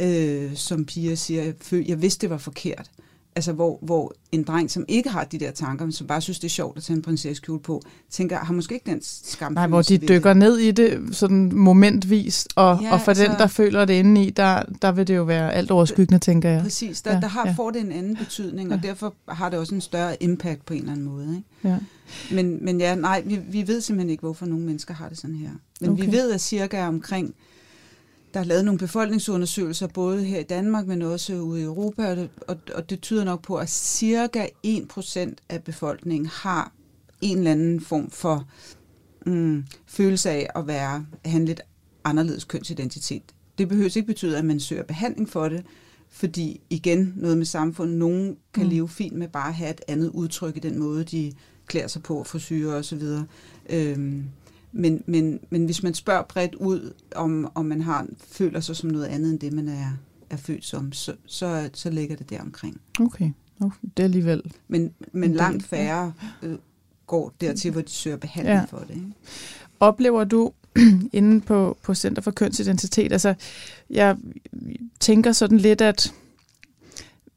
Øh, som Pia siger, jeg, jeg vidste, det var forkert. Altså, hvor, hvor en dreng, som ikke har de der tanker, men som bare synes, det er sjovt at tage en prinsessekjole på, tænker, har måske ikke den skam. Nej, hvor de dykker det. ned i det sådan momentvis, og, ja, og for altså, den, der føler det inde i, der, der vil det jo være alt overskyggende, tænker jeg. Præcis, der, ja, der har, ja. får det en anden betydning, ja. og derfor har det også en større impact på en eller anden måde. Ikke? Ja. Men, men ja, nej, vi, vi ved simpelthen ikke, hvorfor nogle mennesker har det sådan her. Men okay. vi ved, at cirka omkring der er lavet nogle befolkningsundersøgelser, både her i Danmark, men også ude i Europa, og det, og, og det tyder nok på, at cirka 1% af befolkningen har en eller anden form for mm, følelse af at være have lidt anderledes kønsidentitet. Det behøver ikke betyde, at man søger behandling for det, fordi igen, noget med samfundet, nogen kan mm. leve fint med bare at have et andet udtryk i den måde, de klæder sig på, frisyrer osv. Øhm, men, men, men hvis man spørger bredt ud, om, om man har føler sig som noget andet end det, man er, er født som, så, så, så ligger det der omkring. Okay, okay. det er alligevel... Men, men langt færre øh, går dertil, hvor de søger behandling ja. for det. Ikke? Oplever du inde på, på Center for Kønsidentitet, altså jeg tænker sådan lidt, at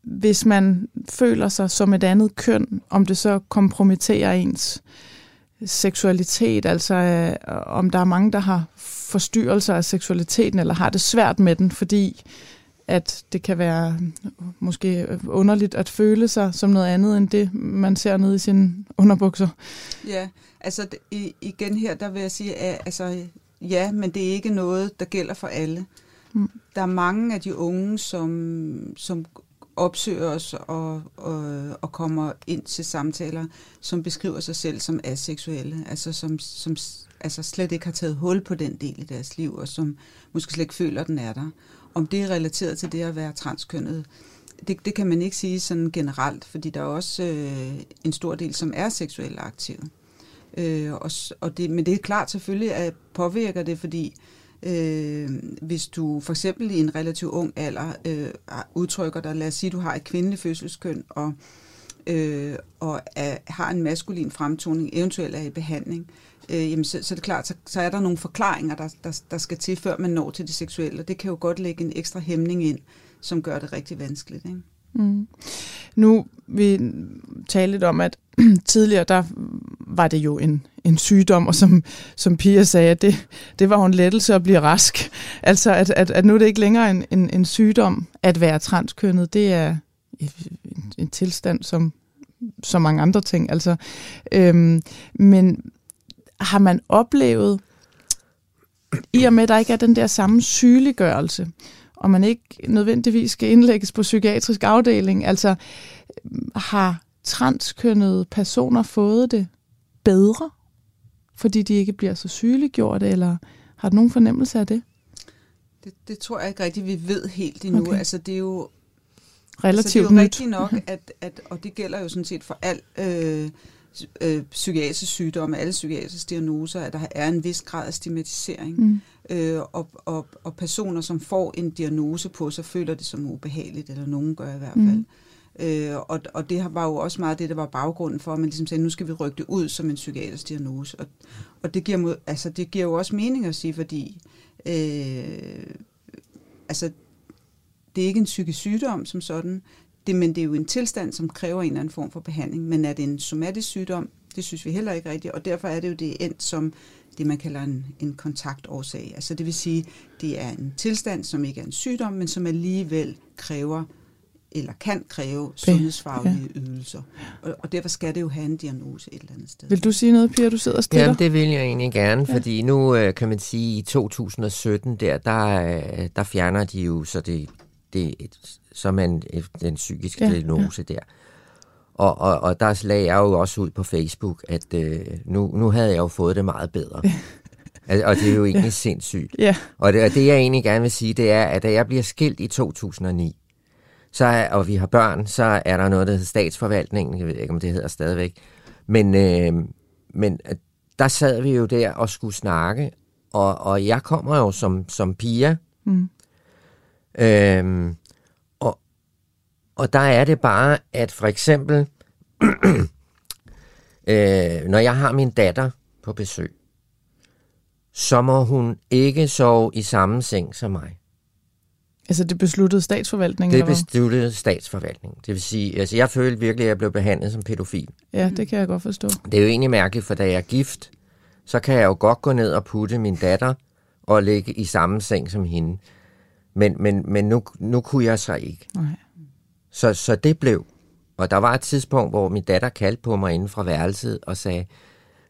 hvis man føler sig som et andet køn, om det så kompromitterer ens øh, seksualitet, altså øh, om der er mange, der har forstyrrelser af seksualiteten, eller har det svært med den, fordi at det kan være måske underligt at føle sig som noget andet, end det, man ser nede i sine underbukser. Ja, altså igen her, der vil jeg sige, at altså, ja, men det er ikke noget, der gælder for alle. Mm. Der er mange af de unge, som, som opsøger os og, og, og kommer ind til samtaler, som beskriver sig selv som aseksuelle, altså som, som altså slet ikke har taget hul på den del i deres liv, og som måske slet ikke føler, at den er der. Om det er relateret til det at være transkønnet, det, det kan man ikke sige sådan generelt, fordi der er også øh, en stor del, som er seksuelt aktive. Øh, og, og det, men det er klart selvfølgelig, at påvirker det, fordi Øh, Øh, hvis du for eksempel i en relativt ung alder øh, udtrykker dig, lad os sige, du har et kvindeligt fødselskøn, og, øh, og er, har en maskulin fremtoning, eventuelt er i behandling, øh, jamen så, så er det klart, så, så er der nogle forklaringer, der, der, der skal til, før man når til det seksuelle, og det kan jo godt lægge en ekstra hæmning ind, som gør det rigtig vanskeligt. Ikke? Mm. Nu vi talte lidt om, at tidligere der var det jo en, en sygdom, og som, som Pia sagde, at det, det var jo en lettelse at blive rask. Altså, at, at, at nu er det ikke længere en, en, en sygdom at være transkønnet. Det er en, en tilstand som så mange andre ting. Altså, øhm, men har man oplevet, i og med, at der ikke er den der samme sygeliggørelse, og man ikke nødvendigvis skal indlægges på psykiatrisk afdeling, altså har transkønnede personer fået det bedre, fordi de ikke bliver så sygeliggjort, eller har du nogen fornemmelse af det? Det, det tror jeg ikke rigtigt, vi ved helt endnu. Okay. Altså, det er jo relativt altså, det er jo nyt. rigtigt nok, at, at, og det gælder jo sådan set for al øh, øh, psykiatrisk sygdomme, alle psykiatriske diagnoser, at der er en vis grad af stigmatisering. Mm. Øh, og, og, og personer, som får en diagnose på sig, føler det som ubehageligt, eller nogen gør i hvert fald. Mm. Øh, og, og det var jo også meget det, der var baggrunden for, at man ligesom sagde, nu skal vi rykke det ud som en psykiatrisk diagnose. Og, og det, giver, altså, det giver jo også mening at sige, fordi øh, altså, det er ikke en psykisk sygdom som sådan, det, men det er jo en tilstand, som kræver en eller anden form for behandling. Men er det en somatisk sygdom? Det synes vi heller ikke rigtigt, og derfor er det jo det endt som det, man kalder en, en kontaktårsag. Altså det vil sige, det er en tilstand, som ikke er en sygdom, men som alligevel kræver eller kan kræve sundhedsfaglige ja. ydelser. Og, og derfor skal det jo have en diagnose et eller andet sted. Vil du sige noget, Pia? Du sidder stille. Jamen, det vil jeg egentlig gerne, ja. fordi nu øh, kan man sige, i 2017 der, der, øh, der fjerner de jo så det, det så man den psykiske ja. diagnose ja. der. Og, og, og der lagde jeg jo også ud på Facebook, at øh, nu, nu havde jeg jo fået det meget bedre. og det er jo egentlig ja. sindssygt. Ja. Og, det, og det jeg egentlig gerne vil sige, det er, at da jeg bliver skilt i 2009, så er, og vi har børn, så er der noget, der hedder statsforvaltningen, jeg ved ikke, om det hedder stadigvæk, men, øh, men øh, der sad vi jo der og skulle snakke, og, og jeg kommer jo som, som piger, mm. øhm, og der er det bare, at for eksempel, øh, når jeg har min datter på besøg, så må hun ikke sove i samme seng som mig. Altså det besluttede statsforvaltningen? Det besluttede statsforvaltningen. Det vil sige, altså jeg følte virkelig, at jeg blev behandlet som pædofil. Ja, det kan jeg godt forstå. Det er jo egentlig mærkeligt, for da jeg er gift, så kan jeg jo godt gå ned og putte min datter og ligge i samme seng som hende. Men, men, men nu, nu kunne jeg så ikke. Nej. Så, så det blev. Og der var et tidspunkt, hvor min datter kaldte på mig inden fra værelset og sagde,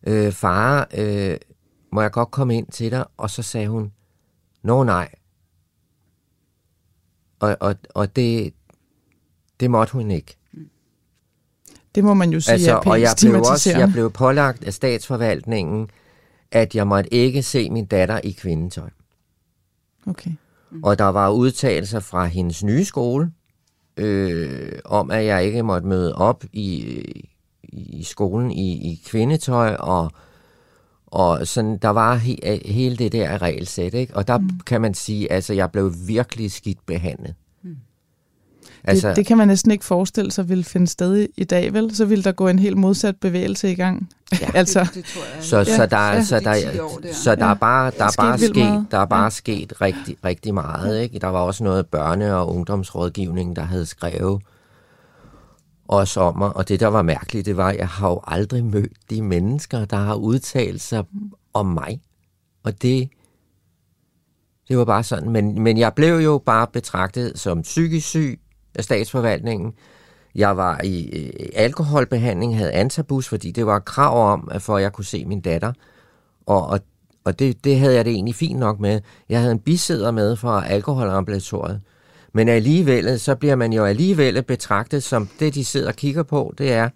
øh, far, øh, må jeg godt komme ind til dig? Og så sagde hun, nå nej. Og, og, og det, det måtte hun ikke. Det må man jo sige Altså, er og jeg blev også jeg blev pålagt af statsforvaltningen, at jeg måtte ikke se min datter i kvindetøj. Okay. Og der var udtalelser fra hendes nye skole, øh, om at jeg ikke måtte møde op i, i skolen i, i kvindetøj, og, og sådan, der var he, hele det der regelsæt, ikke? Og der mm. kan man sige, altså, jeg blev virkelig skidt behandlet. Altså, det, det kan man næsten ikke forestille sig ville finde sted i, dag, vel? Så ville der gå en helt modsat bevægelse i gang. Ja. altså, Det, det tror jeg. Så, Ja, så der, ja. ja, så De der, 10 år der. så der Ja. er bare, der er Sket bare sket, der er bare Ja. sket rigtig, rigtig meget. Ikke? Der var også noget børne- og ungdomsrådgivning, der havde skrevet også om mig. Og det, der var mærkeligt, det var, at jeg har jo aldrig mødt de mennesker, der har udtalt sig om mig. Og det, det var bare sådan. Men, men jeg blev jo bare betragtet som psykisk syg af statsforvaltningen. Jeg var i øh, alkoholbehandling, havde antabus, fordi det var krav om, at for at jeg kunne se min datter. Og, og, og det, det havde jeg det egentlig fint nok med. Jeg havde en bisæder med fra alkoholambulatoriet. Men alligevel, så bliver man jo alligevel betragtet som det, de sidder og kigger på, det er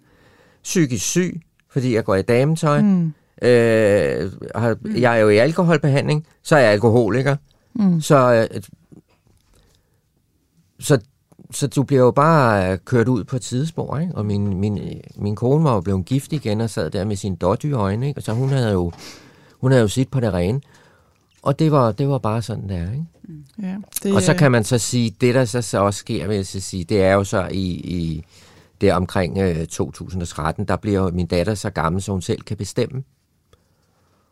psykisk syg, fordi jeg går i dametøj. Mm. Øh, har- jeg er jo i alkoholbehandling, så er jeg alkoholiker. Mm. Så, øh, så, så du bliver jo bare øh, kørt ud på et tidespor, ikke? Og min, min, min kone var jo blevet gift igen og sad der med sine dårdyre øjne, ikke? Så hun havde jo, hun havde jo sit på det rene. Og det var, det var bare sådan der, ikke? ja, det, Og så kan man så sige, det der så, så også sker, vil jeg så sige, det er jo så i, i det omkring øh, 2013, der bliver min datter så gammel, så hun selv kan bestemme.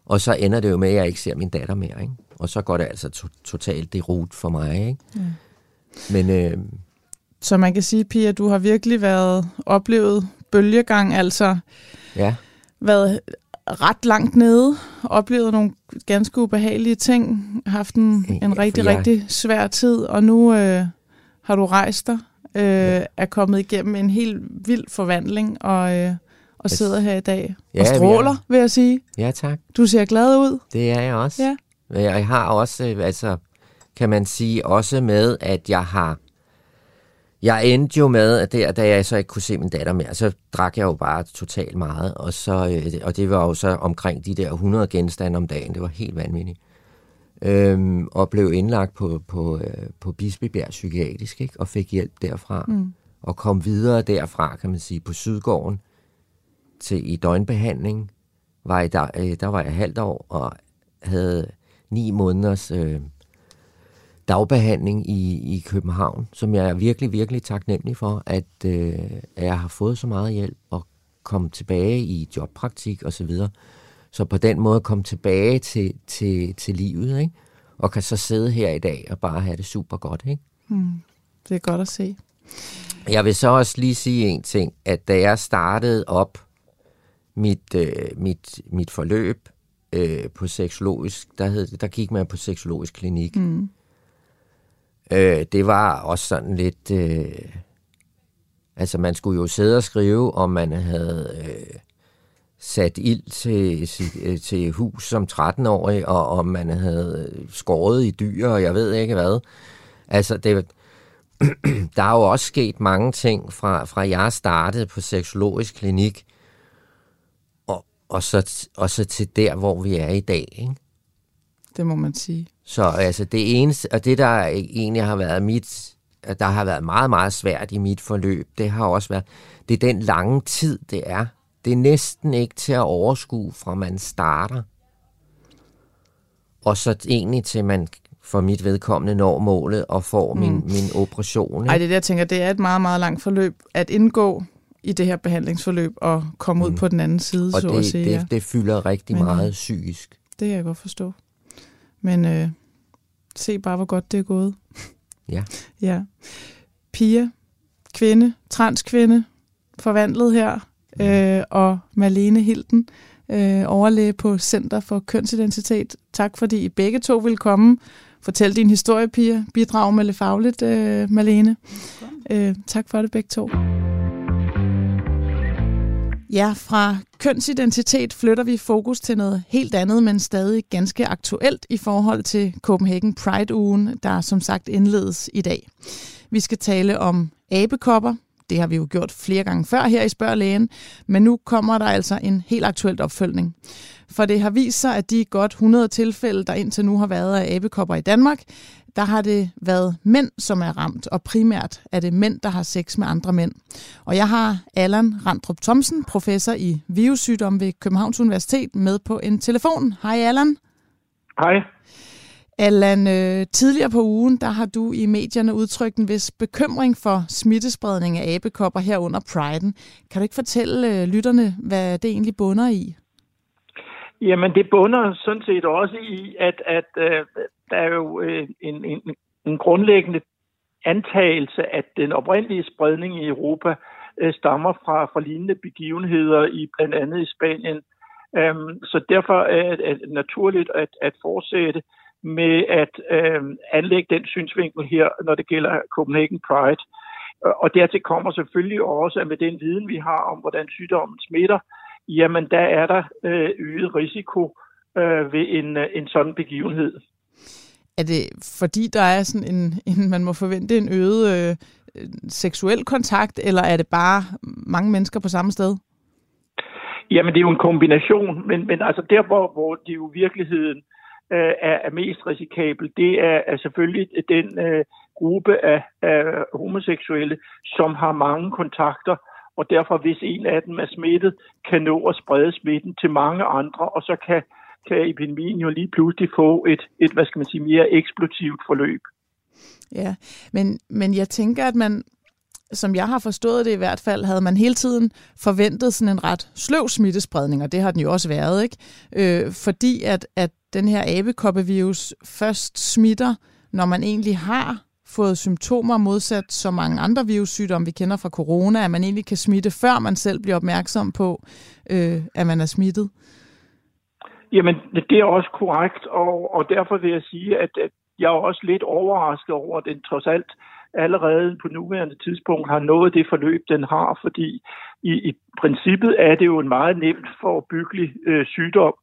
Og så ender det jo med, at jeg ikke ser min datter mere, ikke? Og så går det altså to- totalt det rut for mig, ikke? Ja. Men øh, Så man kan sige, Pia, du har virkelig været oplevet bølgegang, altså ja, været ret langt nede, oplevet nogle ganske ubehagelige ting, haft en, Ja, en for rigtig, jeg- rigtig svær tid, og nu øh, har du rejst dig, øh, ja. er kommet igennem en helt vild forvandling, og, øh, og Jeg- sidder her i dag Ja, og er- stråler, vil jeg sige. ja tak. Du ser glad ud. Det er jeg også. Ja. Jeg har også, øh, altså, kan man sige, også med, at jeg har... Jeg endte jo med, at der, da jeg så ikke kunne se min datter mere, så drak jeg jo bare totalt meget, og, så, øh, og det var jo så omkring de der 100 genstande om dagen. Det var helt vanvittigt. Øhm, og blev indlagt på, på, øh, på Bispebjerg Psykiatrisk, ikke? og fik hjælp derfra. Mm. Og kom videre derfra, kan man sige, på Sydgården til i døgnbehandling. Var i der, øh, der var jeg halvt år, og havde ni måneders øh, dagbehandling i, i København, som jeg er virkelig, virkelig taknemmelig for, at, øh, at jeg har fået så meget hjælp og komme tilbage i jobpraktik og så videre. Så på den måde komme tilbage til, til, til livet, ikke? Og kan så sidde her i dag og bare have det super godt, ikke? Det er godt at se. Jeg vil så også lige sige en ting, at da jeg startede op mit, øh, mit, mit forløb øh, på seksologisk, der, hed, der gik man på seksologisk klinik. Mm. Øh, det var også sådan lidt... Øh, altså, man skulle jo sidde og skrive, om man havde øh, sat ild til, sit- til hus som 13-årig, og om man havde skåret i dyr, og jeg ved ikke hvad. Altså, det, der er jo også sket mange ting fra, fra jeg startede på seksologisk klinik, og, og, så, og så til der, hvor vi er i dag. Ikke? Det må man sige. Så altså det eneste, og det der egentlig har været mit, at der har været meget, meget svært i mit forløb, det har også været, det er den lange tid, det er. Det er næsten ikke til at overskue, fra man starter, og så egentlig til man for mit vedkommende når målet og får min, min operation. Ej, Ikke? det er det, jeg tænker, det er et meget, meget langt forløb at indgå i det her behandlingsforløb og komme ud på den anden side, Mm. Og så at det, sige. ja. det, det fylder rigtig Men- meget psykisk. Det kan jeg godt forstå. Men øh, se bare, hvor godt det er gået. Ja. ja. Pia, kvinde, transkvinde, forvandlet her, øh, og Marlene Hilden, øh, overlæge på Center for Kønsidentitet. Tak fordi I begge to vil komme. Fortæl din historie, Pia. Bidrag med lidt fagligt, øh, Marlene. Øh, tak for det begge to. Ja, fra kønsidentitet flytter vi fokus til noget helt andet, men stadig ganske aktuelt i forhold til Copenhagen Pride-ugen, der som sagt indledes i dag. Vi skal tale om abekopper. Det har vi jo gjort flere gange før her i Spørg Lægen, men nu kommer der altså en helt aktuelt opfølgning. For det har vist sig, at de godt 100 tilfælde, der indtil nu har været af abekopper i Danmark, der har det været mænd, som er ramt, og primært er det mænd, der har sex med andre mænd. Og jeg har Allan Randrup Thomsen, professor i virussygdom ved Københavns Universitet, med på en telefon. Hej Allan. Hej. Allan, øh, tidligere på ugen, der har du i medierne udtrykt en vis bekymring for smittespredning af abekopper her under Priden. Kan du ikke fortælle øh, lytterne, hvad det egentlig bunder i? Jamen, det bunder sådan set også i, at, at øh, der er jo øh, en, en, en grundlæggende antagelse, at den oprindelige spredning i Europa øh, stammer fra, fra lignende begivenheder i blandt andet i Spanien. Øhm, så derfor er det naturligt at, at fortsætte med at øh, anlægge den synsvinkel her, når det gælder Copenhagen Pride. Og dertil kommer selvfølgelig også, at med den viden, vi har om, hvordan sygdommen smitter, jamen der er der øh, øget risiko øh, ved en, øh, en sådan begivenhed. Er det fordi, der er sådan en, en man må forvente en øget øh, seksuel kontakt, eller er det bare mange mennesker på samme sted? Jamen, det er jo en kombination, men, men altså der, hvor, hvor det jo virkeligheden øh, er, er mest risikabel, det er, er selvfølgelig den øh, gruppe af, af homoseksuelle, som har mange kontakter, og derfor hvis en af dem er smittet, kan nå at sprede smitten til mange andre, og så kan, kan epidemien jo lige pludselig få et, et hvad skal man sige, mere eksplosivt forløb. Ja, men, men jeg tænker, at man, som jeg har forstået det i hvert fald, havde man hele tiden forventet sådan en ret sløv smittespredning, og det har den jo også været, ikke? Øh, fordi at, at den her abekoppevirus først smitter, når man egentlig har fået symptomer modsat så mange andre virussygdomme, vi kender fra corona, at man egentlig kan smitte, før man selv bliver opmærksom på, øh, at man er smittet? Jamen, det er også korrekt, og, og derfor vil jeg sige, at, at jeg er også lidt overrasket over, at den trods alt allerede på nuværende tidspunkt har nået det forløb, den har, fordi i, i princippet er det jo en meget nemt forebyggelig øh, sygdom.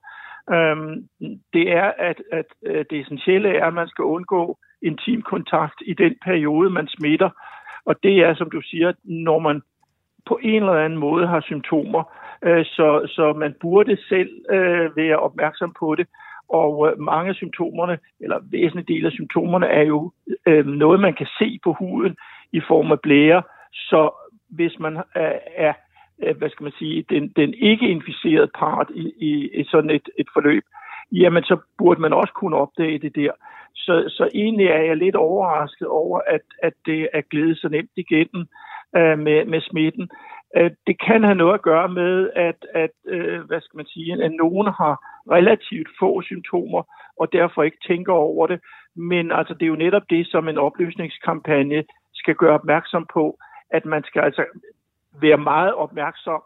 Øhm, det er, at, at, øh, det essentielle er, at man skal undgå intim kontakt i den periode, man smitter. Og det er, som du siger, når man på en eller anden måde har symptomer, øh, Øh, så, så man burde selv øh, være opmærksom på det. Og øh, mange af symptomerne, eller væsentlige del af symptomerne, er jo øh, noget, man kan se på huden i form af blære. Så hvis man øh, er, øh, hvad skal man sige, den, den ikke inficerede part i, i, i sådan et, et forløb, jamen så burde man også kunne opdage det der. Så, så egentlig er jeg lidt overrasket over, at, at det er glædet så nemt igennem øh, med, med smitten. Øh, det kan have noget at gøre med, at, at øh, hvad skal man sige, at nogen har relativt få symptomer, og derfor ikke tænker over det. Men altså, det er jo netop det, som en oplysningskampagne skal gøre opmærksom på, at man skal altså være meget opmærksom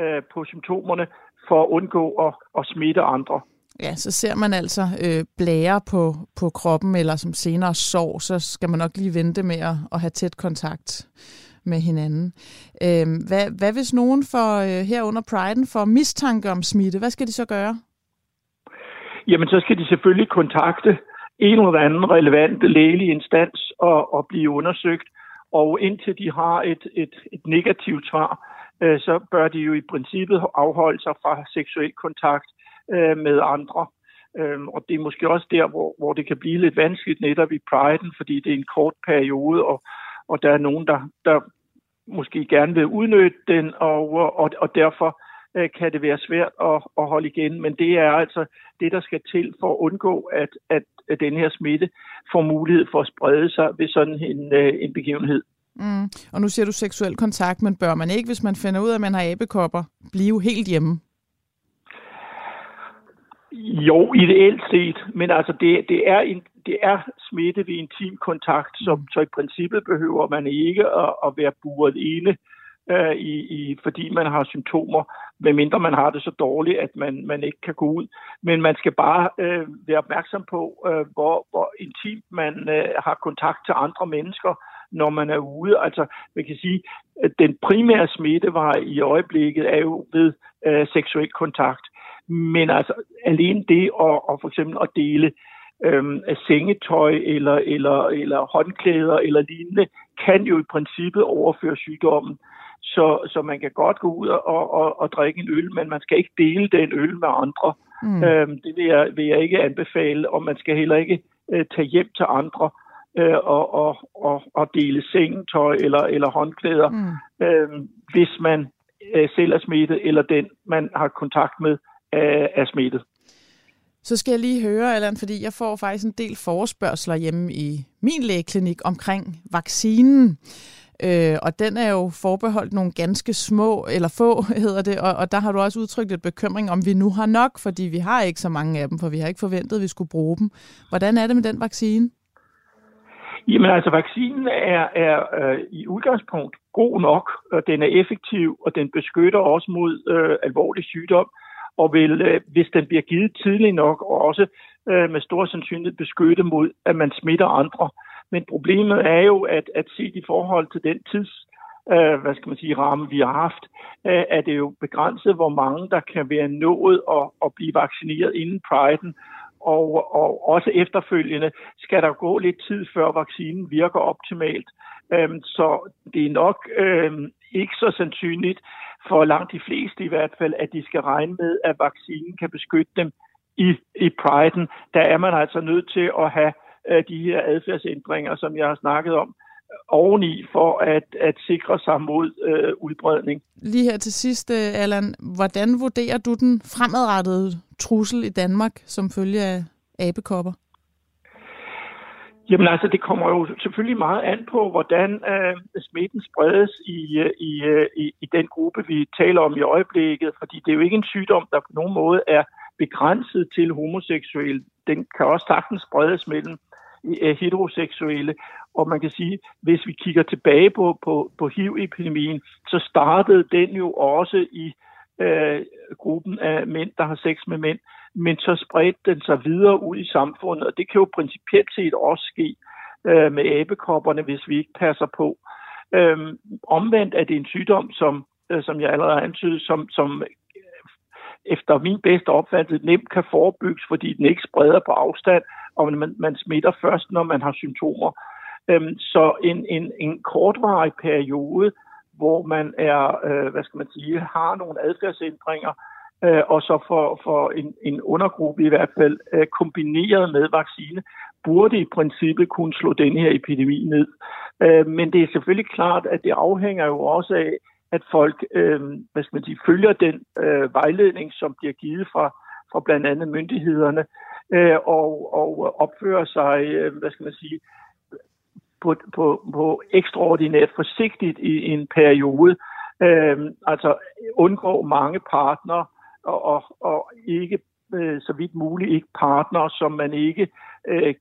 øh, på symptomerne for at undgå at, at smitte andre. Ja, så ser man altså øh, blære på, på kroppen, eller som senere sår, så skal man nok lige vente med at, at have tæt kontakt med hinanden. Øh, hvad, hvad hvis nogen for, øh, her under Priden får mistanke om smitte? Hvad skal de så gøre? Jamen, så skal de selvfølgelig kontakte en eller anden relevant lægelig instans og, og blive undersøgt. Og indtil de har et, et, et negativt svar, øh, så bør de jo i princippet afholde sig fra seksuel kontakt øh, med andre. Øhm, og det er måske også der, hvor, hvor det kan blive lidt vanskeligt netop i Pride'en, fordi det er en kort periode, og, og der er nogen, der, der måske gerne vil udnytte den, og, og, og derfor øh, kan det være svært at, at holde igen. Men det er altså det, der skal til for at undgå, at, at, at den her smitte får mulighed for at sprede sig ved sådan en, øh, en begivenhed. Mm. Og nu siger du seksuel kontakt, men bør man ikke, hvis man finder ud af, at man har abekopper, blive helt hjemme? Jo, ideelt set, men altså det, det, er, en, det er smitte ved intim kontakt, så, så i princippet behøver man ikke at, at være buret inde, øh, i, i, fordi man har symptomer, medmindre man har det så dårligt, at man, man ikke kan gå ud. Men man skal bare øh, være opmærksom på, øh, hvor, hvor intimt man øh, har kontakt til andre mennesker, når man er ude. Altså, man kan sige, at den primære smittevej i øjeblikket er jo ved øh, seksuel kontakt. Men altså, alene det at, at for eksempel at dele øh, sengetøj eller, eller, eller håndklæder eller lignende, kan jo i princippet overføre sygdommen. Så, så man kan godt gå ud og, og, og drikke en øl, men man skal ikke dele den øl med andre. Mm. Øhm, det vil jeg, vil jeg ikke anbefale, og man skal heller ikke øh, tage hjem til andre øh, og, og, og, og dele sengetøj eller, eller håndklæder, mm. øh, hvis man øh, selv er smittet, eller den, man har kontakt med, er, er smittet. Så skal jeg lige høre, Allan, fordi jeg får faktisk en del forespørgseler hjemme i min lægeklinik omkring vaccinen. Øh, og den er jo forbeholdt nogle ganske små, eller få hedder det, og, og der har du også udtrykt et bekymring om, vi nu har nok, fordi vi har ikke så mange af dem, for vi har ikke forventet, at vi skulle bruge dem. Hvordan er det med den vaccine? Jamen altså, vaccinen er, er øh, i udgangspunkt god nok, og den er effektiv, og den beskytter også mod øh, alvorlig sygdom, og vil, øh, hvis den bliver givet tidligt nok, og også øh, med stor sandsynlighed beskytte mod, at man smitter andre. Men problemet er jo, at, at set i forhold til den tids, øh, hvad skal man sige, ramme, vi har haft, øh, er det jo begrænset, hvor mange der kan være nået at, at blive vaccineret inden priden. Og, og også efterfølgende skal der gå lidt tid, før vaccinen virker optimalt. Øhm, så det er nok øhm, ikke så sandsynligt for langt de fleste i hvert fald, at de skal regne med, at vaccinen kan beskytte dem i, i priden. Der er man altså nødt til at have øh, de her adfærdsændringer, som jeg har snakket om, oveni for at, at sikre sig mod øh, udbredning. Lige her til sidst, øh, Allan, hvordan vurderer du den fremadrettede trussel i Danmark som følge af abekopper? Jamen altså, det kommer jo selvfølgelig meget an på, hvordan øh, smitten spredes i, øh, i, øh, i, i den gruppe, vi taler om i øjeblikket, fordi det er jo ikke en sygdom, der på nogen måde er begrænset til homoseksuelle. Den kan også sagtens spredes mellem øh, heteroseksuelle. Og man kan sige, hvis vi kigger tilbage på, på, på HIV-epidemien, så startede den jo også i øh, Øh, gruppen af mænd, der har sex med mænd men så spredte den sig videre ud i samfundet, og det kan jo principielt set også ske øh, med abekopperne, hvis vi ikke passer på. Øh, omvendt er det en sygdom, som, øh, som jeg allerede har antydet, som, som øh, efter min bedste opfattelse nemt kan forebygges, fordi den ikke spreder på afstand, og man, man smitter først, når man har symptomer. Øhm, så en, en, en kortvarig periode, hvor man er, øh, hvad skal man sige, har nogle adfærdsændringer, øh, og så for, for en, en undergruppe i hvert fald øh, kombineret med vaccine, burde i princippet kunne slå den her epidemi ned. Øh, men det er selvfølgelig klart, at det afhænger jo også af, at folk øh, hvad skal man sige, følger den øh, vejledning, som bliver givet fra, fra blandt andet myndighederne, øh, og, og opfører sig, øh, hvad skal man sige, på, på, på ekstraordinært forsigtigt i en periode. Øh, altså undgå mange partnere, og, og, og ikke øh, så vidt muligt ikke partnere, som man ikke øh,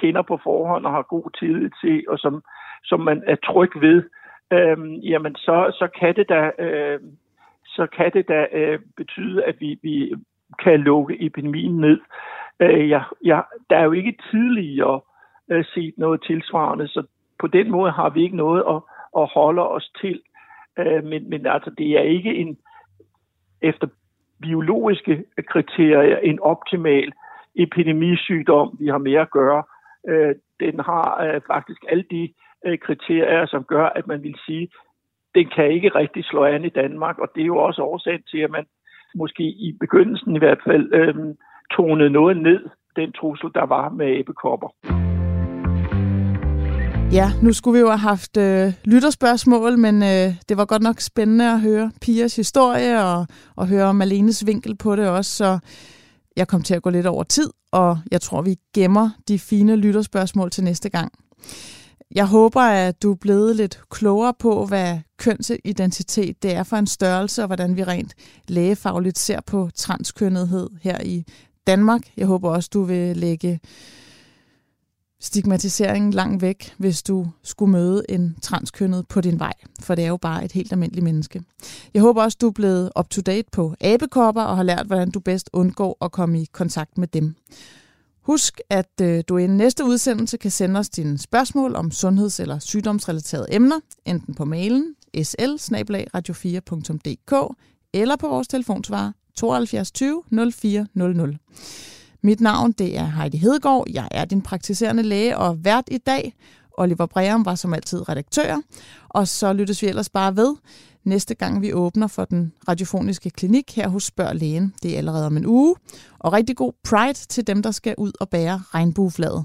kender på forhånd og har god tid til, og som, som man er tryg ved, øh, jamen så, så kan det da, øh, så kan det da øh, betyde, at vi, vi kan lukke epidemien ned. Øh, ja, ja, der er jo ikke tidligere øh, set noget tilsvarende, så på den måde har vi ikke noget at, at holde os til. Øh, men, men altså, det er ikke en, efter biologiske kriterier en optimal epidemisygdom, vi har med at gøre. Øh, den har øh, faktisk alle de øh, kriterier, som gør, at man vil sige, den kan ikke rigtig slå an i Danmark, og det er jo også årsagen til, at man måske i begyndelsen i hvert fald øh, tonede noget ned, den trussel, der var med æbekopper. Ja, nu skulle vi jo have haft øh, lytterspørgsmål, men øh, det var godt nok spændende at høre Pias historie og, og høre Malenes vinkel på det også, så jeg kom til at gå lidt over tid, og jeg tror, vi gemmer de fine lytterspørgsmål til næste gang. Jeg håber, at du er blevet lidt klogere på, hvad kønsidentitet det er for en størrelse, og hvordan vi rent lægefagligt ser på transkønnethed her i Danmark. Jeg håber også, du vil lægge stigmatiseringen langt væk, hvis du skulle møde en transkønnet på din vej, for det er jo bare et helt almindeligt menneske. Jeg håber også, du er blevet up-to-date på abekopper og har lært, hvordan du bedst undgår at komme i kontakt med dem. Husk, at øh, du i næste udsendelse kan sende os dine spørgsmål om sundheds- eller sygdomsrelaterede emner, enten på mailen sl radio 4dk eller på vores telefonsvar 72 20 04 00. Mit navn det er Heidi Hedegaard. Jeg er din praktiserende læge og vært i dag. Oliver Breum var som altid redaktør. Og så lyttes vi ellers bare ved næste gang vi åbner for den radiofoniske klinik her hos Spørg Lægen. Det er allerede om en uge. Og rigtig god pride til dem, der skal ud og bære regnbueflaget.